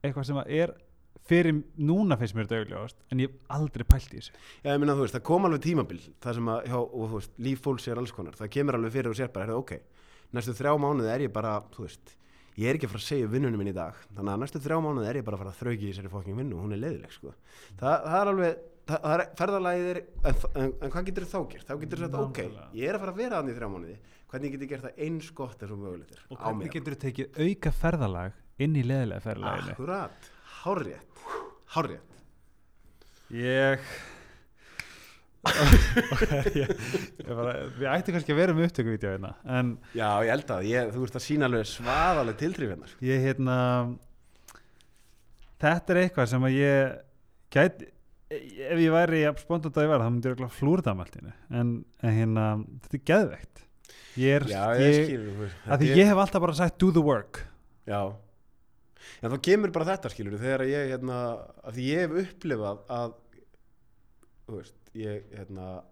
Eitthvað sem að er Fyrir núna finnst mér þetta augljóðast En ég hef aldrei pælt í þessu. Já, ég meina, þú veist, það kom alveg tímabil það sem að, já, og þú veist, líf fólks er alls konar. Það kemur alveg fyrir og sér bara, heyrðu, ok? Næstu þrjá mánuði er ég bara, þú veist ég er ekki að fara að segja vinnunum minn í dag. Þannig að næstu þrjá mánuði er ég bara að fara að þrauki í þessari fokking vinnu, hún er leiðileg, sko. Það, það er alveg, það, það er, ferðalagið er en, en, en hvað getur þá gert? þá getur þetta, ok, ég er að fara að vera þannig í þrjá mánuði. Hvernig getur ég gert það eins gott eins og mögulegt er? Og hvernig getur þú tekið auka ferðalag Inn í leðilega ferðalaginu? Akkurat, hárrétt. Hárrétt. Ég ég, ég bara, Við ættum kannski að vera með upptökuvídeó hérna En Já, ég held að, ég, þú ert að sína alveg svaðaleg tiltrif hérna sko. ég hérna Þetta er eitthvað sem að ég gæti ef ég væri spontant að ég var þá myndi ég örugglega flúrða um allt í einu. en, en hérna, þetta er geðveikt ég er, Já, ég, ég, skilur að því ég hef alltaf bara sagt do the work Já En þá kemur bara þetta skilur þegar ég hérna, að því ég hef upplifað að þú veist, ég hérna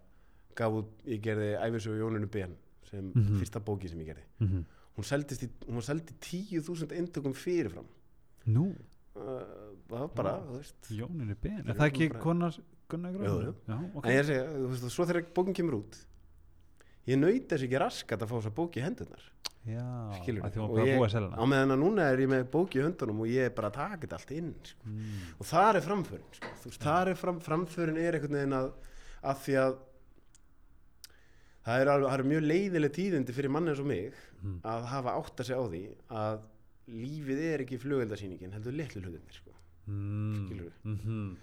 gaf út, ég gerði æfisögu Jónunu Ben sem Mhm. fyrsta bóki sem ég gerði mm -hmm. hún seldist í, hún seldi 10.000 eintökum fyrirfram Nú, uh, það var bara, þú veist Jóninu Ben er það ekki konar Jú, jú. Já, ok En ég segja, þú veist, svo þegar bókin kemur út ég naut þess ekki raskat að fá þessa bók í hendurnar Já, Og ég- búið að selja á meðan að núna er ég með bók í höndunum og ég er bara að taka þetta allt inn sko. mm. og það er framförin sko. Veist, það er fram, framförin er einhvern veginn að, að því að það er, það er mjög leiðileg tíðindi fyrir mann eins og mig Mm. að hafa átt að segja á því að lífið er ekki flugveldasýningin heldur litlu hlutinir sko. Mm. Skilurðu? Mhm.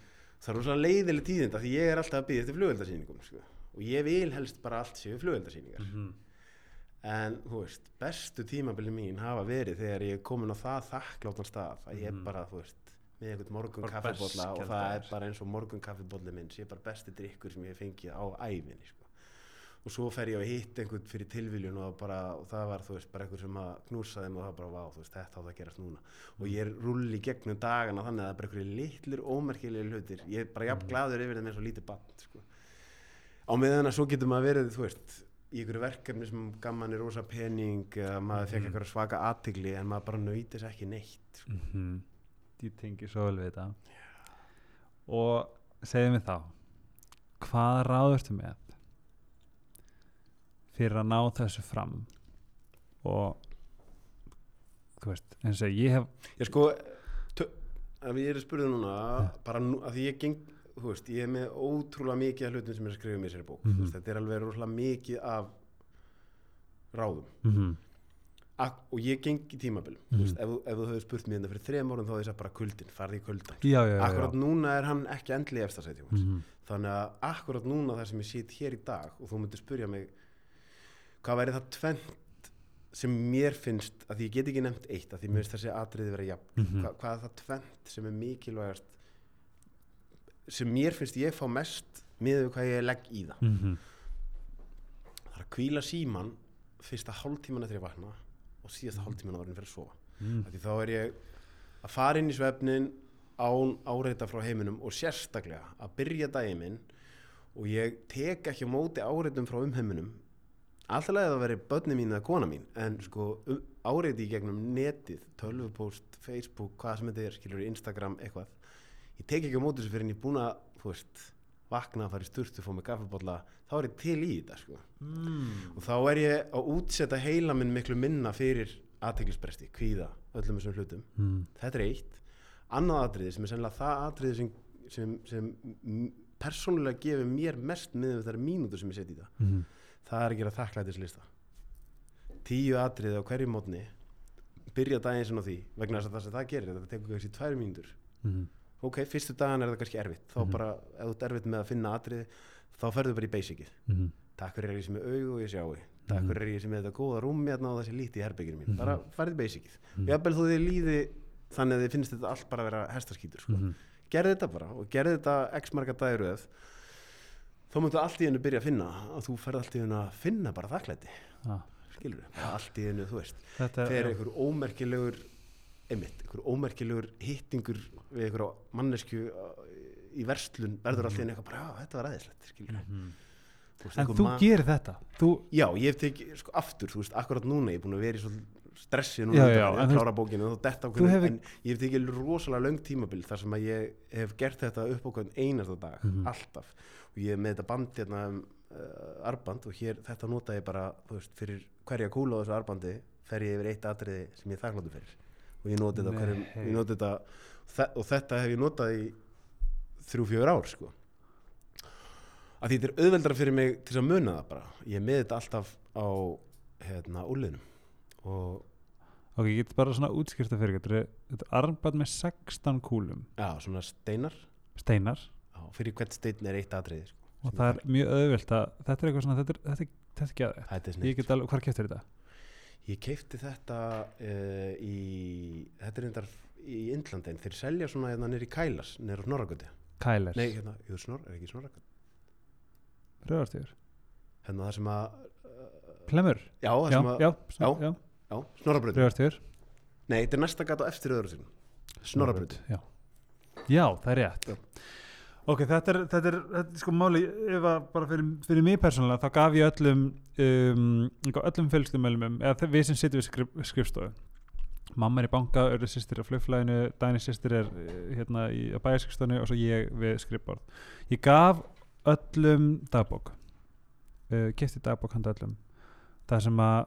það er rosa leiðileg tíðindi af því ég er alltaf að byggja eftir flugveldasýningum sko. og ég vil helst bara allt séu flugveldasýningar Mhm. en þú veist, bestu tímabili mín hafa verið þegar ég er komin á það þakkláttan stað að ég er Mhm. bara, þú veist með einhvern morgun kaffibólla og það er bara eins og morgun kaffibólli minn sé bara besti drikkur sem ég hef fengið á ævinni sko. og svo fer ég að hitta einhvern fyrir tilviljun og, bara, og það var þú veist bara einhver sem að knúsaði mig og það bara vá, þú veist, þetta á það að gerast núna og ég er rulli gegnum dagana þannig að það er bara einhverju litlir ómerkilegir hlutir ég er bara jafn Mhm. glaður yfir þeim eins og lítið bann sko. á meðan að svo getur maður verið þú veist, í einhverju verkefni sem gamman er rosa pening maður fekk Mhm. einhverja svaka aðtigli en maður bara nöytir þess ekki neitt sko. Mhm. Ég tengi svo vel við þetta. Og segðu mér þá hvað ráðurstu með fyrir að ná þessu fram? Og þú veist, eins og ég hef ég sko ef ég er að spurða núna bara nú, að ég geng þú veist, ég er með ótrúlega mikið af hlutum sem er að skrifa í þessari bók. Þú veist, þetta er alveg rosalega mikið af ráðum. Mm -hmm. Ak og ég geng í tímabil Mhm. mm. veist, ef, ef þú hefur spurt mér þetta fyrir þrejum árum þá ég sagt bara kuldin, farði í kuldan já, já, já, akkurat núna er hann ekki endli setja Mm þannig að akkurat núna þar sem ég sit hér í dag og þú myndir spurja mig hvað væri það tvent sem mér finnst, að ég get ekki nefnt eitt að því mér finnst þessi atriði vera jafn Mhm. Hva, hvað er það tvent sem er mikilvægast sem mér finnst ég fá mest miður hvað ég legg í það -hmm. það er að kvíla síman fyrsta hálftíman eftir ég vakna og síðasta hálftíman árin fyrir að sofa. Mm. Þá er ég að fara inn í svefnin án áreita frá heiminum og sérstaklega að byrja daginn minn og ég tek ekki á móti áreitum frá umheiminum. Alltaf að það veri börni mín eða kona mín en sko um, áreiti í gegnum netið, tölvupóst, Facebook hvað sem þetta er, skilur Instagram, eitthvað. Ég tek ekki á móti þessu fyrir en ég er búin að þú veist, vakna að fara í sturtu fá mig gaffabólla, þá er ég til í þetta sko Mm. og þá er ég að útsetta heila minn miklu minna fyrir aðteglisbresti, kvíða, öllum þessum hlutum Mm. þetta er eitt annað atriði sem er sennilega það atriði sem, sem, sem persónulega gefur mér mest með þessari mínútur sem ég seti í það Mm. það er að gera þakklætislista tíu atriði á hverju mótni byrja daginn sinna á því vegna þess að það sem það gerir þetta tekur kannski tvær mínútur Mm. Ok, fyrstu dagan er það kannski erfitt þá Mhm. bara, ef þú ert erfitt með að finna atriði þá ferðu bara í basicið Mm. takk fyrir ég sem er augu og ég sjái takk Mhm. fyrir ég sem er þetta góða rúmi hérna og þessi líti í herbygginu mín, Mhm. bara farið basicið Mhm. og jafnvel þú þið líði þannig að þið finnst þetta allt bara að vera hestaskítur sko. Mm. gerði þetta bara og gerði þetta x marga dagir þá myndu allt í hennu byrja að finna að þú ferð allt í hennu að finna bara þakklæti Ah. skilur við, allt í hennu, þú veist Þetta já. einhver ómerkilegur einmitt, einhver ómerkilegur hittingur við einhver mannesku uh, í verslun, verður allt í hennu eitthvað bara, já, þetta var aðeinslegt. Þú veist, En einhver þú gerir þetta þú, Já, ég hef tekið, sko, aftur, þú veist, akkurat núna, ég er búin að vera í svo stressi núna, Já, já, en að þú- klára bókinu hefur- en ég hef tekið rosalega löng tímabil þar sem að ég hef gert þetta upp hvern einasta dag, Mhm. alltaf, og ég hef með þetta band hérna um uh, arband og hér, þetta nota ég bara, þú veist, fyrir hverja kúla á þessu arbandi, fer ég yfir eitt atriði sem ég þakkláttur fyrir, og ég noti þetta, hverjum, ég noti þetta, þe- og þetta hef ég notað í þrjú, fjögur ár, sko. Að því þetta er auðveldra fyrir mig til að muna það bara. Ég er með þetta alltaf á hérna úrliðnum og Ok, ég get bara svona útskýrta fyrir Þetta er, þetta er armband með 16 kúlum. Já, svona steinar. Steinar. Já, fyrir hvert stein er eitt atriði sko, Og það er mjög auðvelt að Þetta er eitthvað svona Þetta er, þetta er, þetta er geðið þetta er Ég get alveg, hvar keftir þetta? Ég keipti þetta uh, í þetta er reyndar í Indlandin þeir selja svona hérna nýri Kælas nýri á Snorragöti Kælers nei, hérna, jú, Snorr, er ekki Snorragöti Rauðarstjör hérna það sem að Klemur já, það Já, sem að já, já. já. já Snorrabröð Rauðarstjör nei, þetta er næsta gata eftir sinum Snorrabröð Já. Já, það er rétt. Já. Ok, þetta er, þetta er, þetta er sko máli ef að bara fyrir, fyrir mig persónulega þá gaf ég öllum um, öllum fjölskyldumælumum eða við sem sitjum við skrif, skrifstofu. Mamma er í banka, Örður sýstir á flugflæðinu Dæni sýstir er eh, hérna í á bæjarskristónu og svo ég við skrifborð. Ég gaf öllum dagbók. Uh, kefti dagbók handa öllum. Það sem að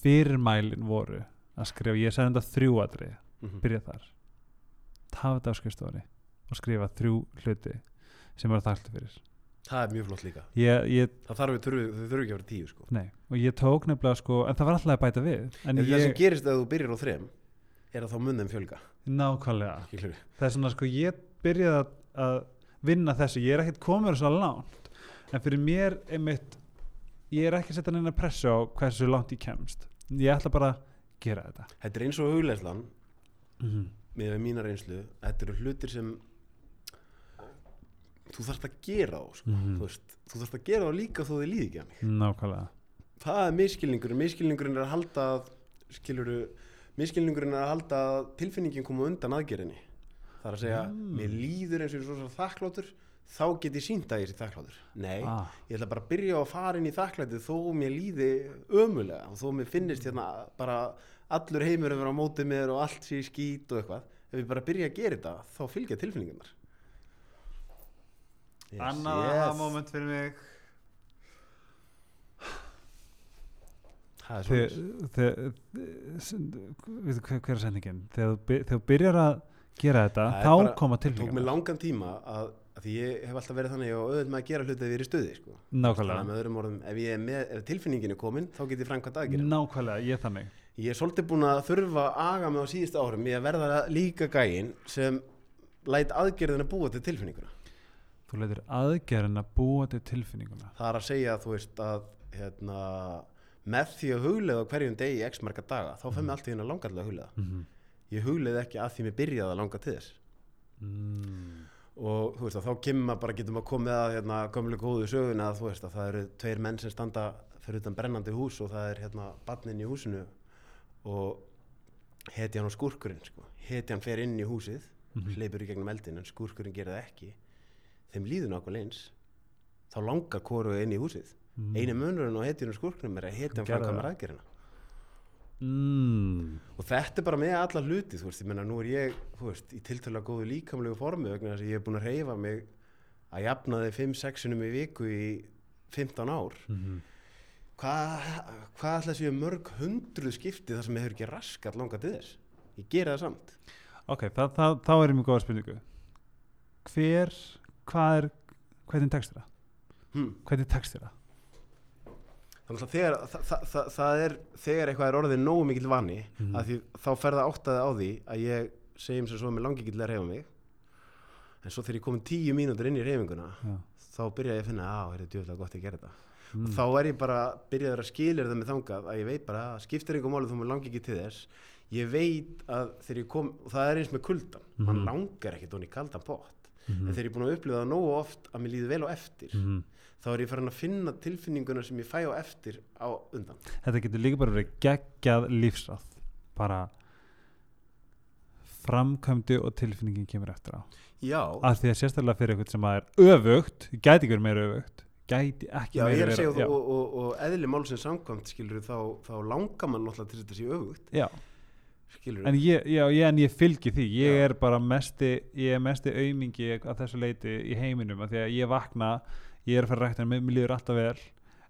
fyrirmælin voru að skrifa, ég sagði þetta þrjú atrið Mhm. byrja þar. Tafa þetta á skrifstofunni og skrifa þrjú hluti sem er þakktu fyrir. Það er mjög flott líka. Ég, ég, það þarf þau þurfi ekki að vera tíu sko. nei, og ég tók nefnilega sko, en það var alltaf að bæta við en en það sem ég, gerist ef þú byrjar á þrem er að þá mun þeim fjölga. Nákvæmlega. Það er svona sko, ég byrjaði að, að vinna þessu, ég er ekkert komið svo langt, en fyrir mér einmitt, ég er ekki að setja neina pressu á hversu langt ég kemst. Ég ætla bara að gera þetta. Þetta er eins og hugleislan mm -hmm. með mína reynslu. Þetta eru hlutir sem þú þarfst að gera þá sko. Mhm. þú, veist, þú þarfst að gera þá líka þó þið líði ekki að mig nákvæmlega. Það er miskilningurinn, miskilningurinn er að halda skiluru miskilningurinn er að halda tilfinningin koma undan aðgerinni það er að segja, Mm. mér líður eins og ég er svo svo þakkláttur þá get ég sínt að ég sé þakkláttur. Nei, ah, ég ætla bara að byrja að fara inn í þakklætið þó mér líði ömulega og þó mér finnist hérna bara allur heimur að vera á mótið mér og allt sé í skít og eitthvað. Ef ég bara byrja að gera þetta þá fylgja tilfinningarnar Yes, annað yes. moment fyrir mig. Það er þegar, þegar, veitu hver, er sendingin? Þegar, þú byrjar að gera þetta Það er þá bara- koma tók mér tilfinningar langan tíma að, að því ég hef alltaf verið þannig og auðvitað með að gera hluti ef ég er í stuði sko. nákvæmlega, að með öðrum orðum ef, ég er með, ef tilfinningin er komin þá get ég framkvæmt aðgerð nákvæmlega, ég þannig. Ég er svolítið búin að þurfa að aga mig á síðustu árum ég að verða líka gæinn sem læt aðgerðin að búa til tilfinninguna þú leitir aðgerðin að búa til tilfinninguna það er að segja þú veist að hérna, með því að huglega hverjum degi í x marga daga þá fær mig allt í hérna langarlega að huglega mm -hmm. ég huglega ekki að því mér byrjaði að langa til þess mm. og þú veist að þá kemur maður bara getum að komið að hérna gömlu góðu söguna að þú veist að það eru tveir menn sem standa fyrir utan brennandi hús og það er hérna barnin í húsinu og hetjan og skúrkurinn sko. hetjan fer inn í húsið Mhm. hleypur í gegnum eldin en skúrkurinn gerir það ekki þeim líður nákvæmlega eins þá langar hvoru inn í húsið. Mm. eini munurinn og skúrkurinn er að Gerðu framkvæmur aðgerina mm. og þetta er bara með alla hluti þú veist, ég menna nú er ég veist, í tiltölulega góðu líkamlegu formi vegna þess að ég er búin að reyfa mig að jafna þið 5-6 sinum í viku í 15 ár. Mm hvað hva ætla að séu mörg hundruð skipti þar sem ég hefur ekki raskat langa til þess? Ég gera það samt. Ok, þá er mjög góða spurningu. Hver, hvað er hvernig tekst þér það? hm. hvernig tekst þér það? þannig að þegar, það, það, það, það er þegar eitthvað er orðið nógu mikill vani Mhm. að því þá ferða áttaði á því að ég segjum sem svo með langi ekki til að reyfa mig en svo þegar ég komin tíu mínútur inn í reyfinguna Já. þá byrja ég að finna að það er djúðlega gott að gera þetta Mm. þá er ég bara byrjaður að skilir það með þangað að ég veit bara að skiptir einhver máli þú mér langi ekki til þess ég veit að þegar ég kom og það er eins með kuldan Mhm. mann langar ekkert honni í kaldan pott Mhm. en þegar ég er búin að upplifa það nógu oft að mér líður vel á eftir Mhm. þá er ég farin að finna tilfinninguna sem ég fæ á eftir á undan. Þetta getur líka bara verið geggjað lífsráð. Bara framkvæmdi og tilfinningin kemur eftir á. Já, af því að sérstaklega fyrir eitthvað sem er öfugt gæti ekki verið meira öfugt gæti ekki já ég meira er vera- og, og, og, og eðli málsins samkvæmt skilur þá, þá langar mann náttúrulega til þetta sé öfugt. Já, skilur en ég, já, ég, en ég fylgi því. Ég Já. er bara mesti ég er mesti aumingi að þessu leiti í heiminum af því að ég vakna ég er að fara rækta en mér líður alltaf vel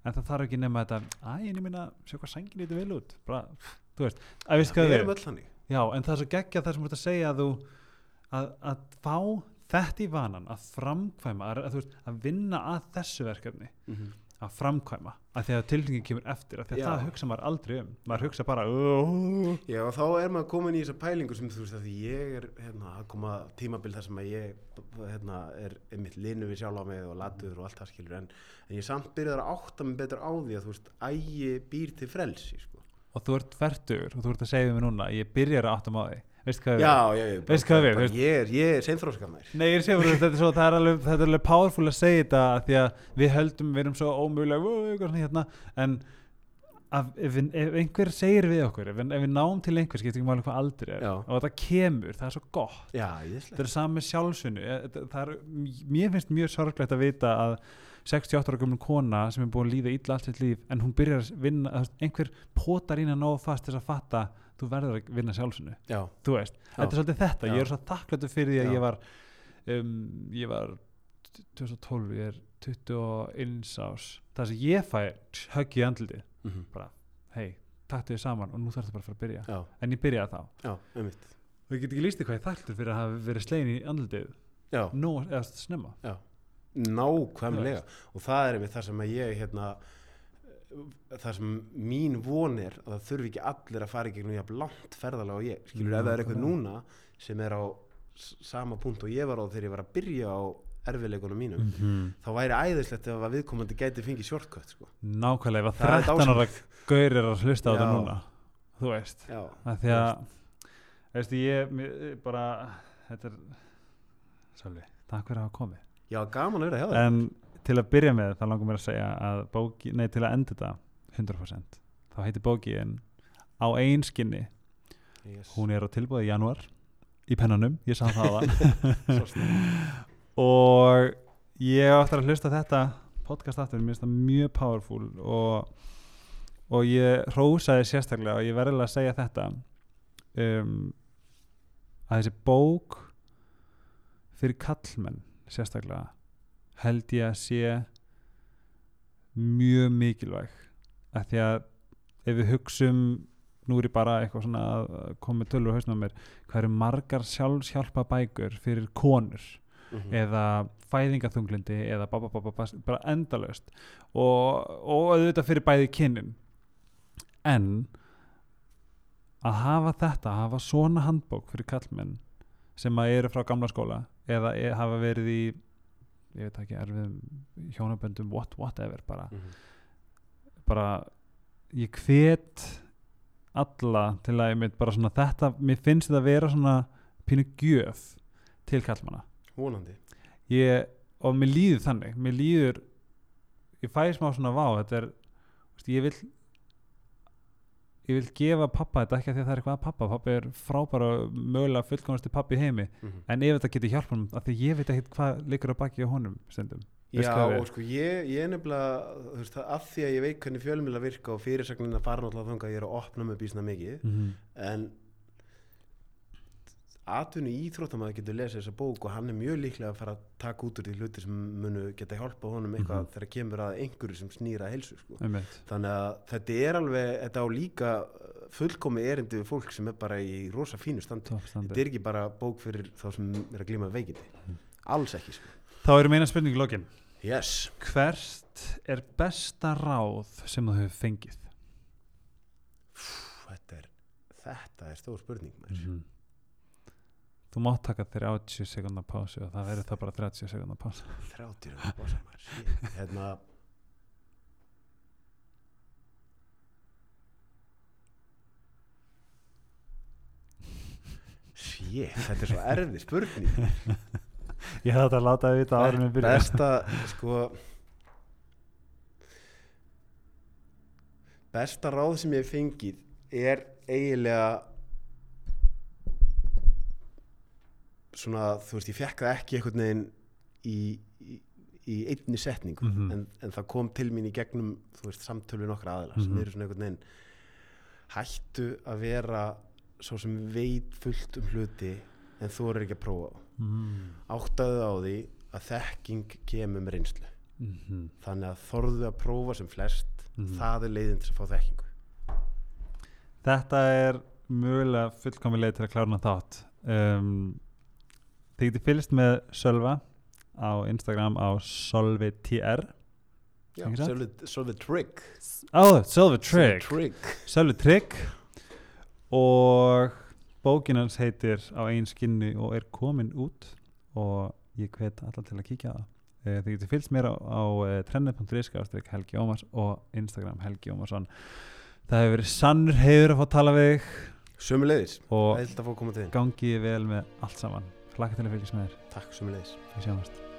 en það þarf ekki nema þetta en ég minna, sjá hvað sængin lítur vel út. Bara, þú veist, að veist hvað öll þannig. Já, en það er svo geggja það sem þú ert að segja að þú að, að fá þetta í vanan að framkvæma, að, að, veist, að vinna að þessu verkefni að framkvæma, að því að tilfengið kemur eftir, að því að það hugsa maður aldrei um. Maður hugsa bara uh, Já, og þá er maður komin í þessa pælingu sem þú veist að því ég er hérna, að koma tímabil þar sem að ég hérna, er einmitt linu við sjálf á mig og latuður og allt það skilur en, en ég samt byrjar að átta mig betur á því að þú veist, ægi býr til frelsi sko. og þú ert færtur og þú ert að segja mig núna ég byrjar að átta maður veist hvað við Já, já, já, Veistu hvað við, veist- ég er, ég er seinþróska maður Nei, ég sé bara, þetta er svo, það er alveg, þetta er alveg powerful að segja þetta af því að við höldum, við erum svo ómögulega, "Ó, eitthvað svona hérna, en að, ef, við- ef einhver segir við okkur, ef, við- ef við náum til einhver, skiptir ekki máli hvað aldrei er, Já. og þetta kemur, það er svo gott, Já, þetta er það er, mér finnst mjög sorglegt að vita að 68 ára gömul kona sem er búin að líða illa allt sitt líf, en hún byrjar að vinna, að einhver potar ína nóg fast til þess að fatta, þú verður að vinna sjálfsinu já, þú veist, Já. þetta er svolítið þetta. Já. ég er svo þakkláttur fyrir því að Já. ég var um, ég var 2012, ég er 21 ás það sem ég fæ högg í andliti mhm, hei, taktu þið saman og nú þarf þetta bara að fara að byrja. En ég byrjaði þá. Og ég get ekki líst því hvað ég þakkláttur fyrir að hafa verið slegin í andlitið nú, eða snemma. Nákvæmlega. Og það er einmitt það sem að ég hérna það sem mín von er að það þurfi ekki allir að fara í gegnum jafn langt ferðalega og ég. Skilur ef það er eitthvað núna sem er á sama punkt og ég var á þegar ég var að byrja á erfiðleikunum mínum mm -hmm. þá væri æðislegt ef að viðkomandi gæti fengið shortcut sko. nákvæmlega, ef að er 13 ára dásamlegt. gaur er að hlusta á þetta núna þú veist. Já, að því að veistu, ég, mér, bara þetta er Sölvi, takk fyrir að hafa komið. Já, gaman að vera hjá en til að byrja með þá langar mér að segja að bóki, nei til að enda þetta 100% þá heitir bókin á einskinni yes. hún er á tilbúið í janúar í pennanum, ég sá það og ég á eftir að hlusta þetta podcast aftur, mér finnst það mjög powerful og, og ég hrósaði sérstaklega og ég verðilega að segja þetta um, að þessi bók fyrir kallmenn sérstaklega held ég að sé mjög mikilvæg. Að því að ef við hugsum nú er ég bara eitthvað svona að koma tölur á hausnum á mér hvað eru margar sjálfshjálpa bækur fyrir konur eða fæðingaþunglindi eða ba, ba, ba, ba, ba, bara endalaust. Og, og auðvitað fyrir bæði kynnin en að hafa þetta, að hafa svona handbók fyrir kallmenn sem að eru frá gamla skóla eða e, hafa verið í ég veit ekki, erfiðum hjónaböndum what, whatever, bara, Mhm. bara ég hvet alla til að ég mynd bara svona þetta, mér finnst þetta að vera svona pínu gjöf til kallmanna vonandi ég, og mér líður þannig mér líður ég fæ smá svona vá þetta er, ég vil ég vil gefa pappa þetta ekki af því að það er eitthvað að pappa pappa er frábæra mögulega fullkomnasti pappi heimi Mhm. en ef þetta getur hjálpa hann af því ég veit ekkert hvað liggur á baki á honum Veistu Já, og sko ég, ég nefnilega þú veist, það, af því að ég veit hvernig fjölmjöla virka og fyrirsagnin að fara náttúrulega þangað að ég er að opna með bísna mikið mm -hmm. en atvinnu íþróttamæður getur lesið þessa bók og hann er mjög líklega að fara að taka út úr því hluti sem munu geta hjálpa honum eitthvað Mhm. þegar kemur að einhverju sem snýra helsu sko. þannig að þetta er alveg þetta á líka fullkomi erindi við fólk sem er bara í rosa fínu standi þetta er ekki bara bók fyrir þá sem er að glíma veikindi alls ekki sko. þá erum eina spurning í lokin yes. hvert er besta ráð sem þú hefur fengið Pff, þetta er þetta er stór spurning maður. -hmm. Þú mátt taka 30 sekundar pásu og það verður það bara 30 sekundar pásu. 30 er bosa maður hérna Shit, þetta er svo erfið spurning. Ég þetta að láta það vita árum við byrja Besta, sko Besta ráð sem ég hef fengið er eiginlega svona, þú veist, ég fekk það ekki einhvern veginn í, í, í einni setningu Mhm. en, en það kom til mín í gegnum þú veist, samtölu nokkra aðila sem Mhm. eru svona einhvern veginn hættu að vera svo sem veit fullt um hluti en þú eru ekki að prófa mm. áttaðu á því að þekking kemur með reynslu Mm -hmm. þannig að þorðu að prófa sem flest Mhm. það er leiðin til að fá þekkingu Þetta er mögulega fullkomileg til að klára hana þátt um, Þið getið fylgst með Sölva á Instagram á solvitr Já, Ekki satt? svolítið, svolítið trick Ó, Sölvi Trygg. Trick Sölvi Trygg. Og bókin hans heitir á einn skinni og er komin út og ég hvet allar til að kíkja það. Eh, Þið getið fylgst mér á, á trenni.is ástrík Helgi Ómars og Instagram Helgi Ómarsson. Það hefur verið sannur hefur að fá að tala við þig. Sömuleiðis, og ætla að fá að koma til þín. gangi vel með allt saman hlakka til að fylgjast með þér, Takk sömuleiðis. Við sjáumast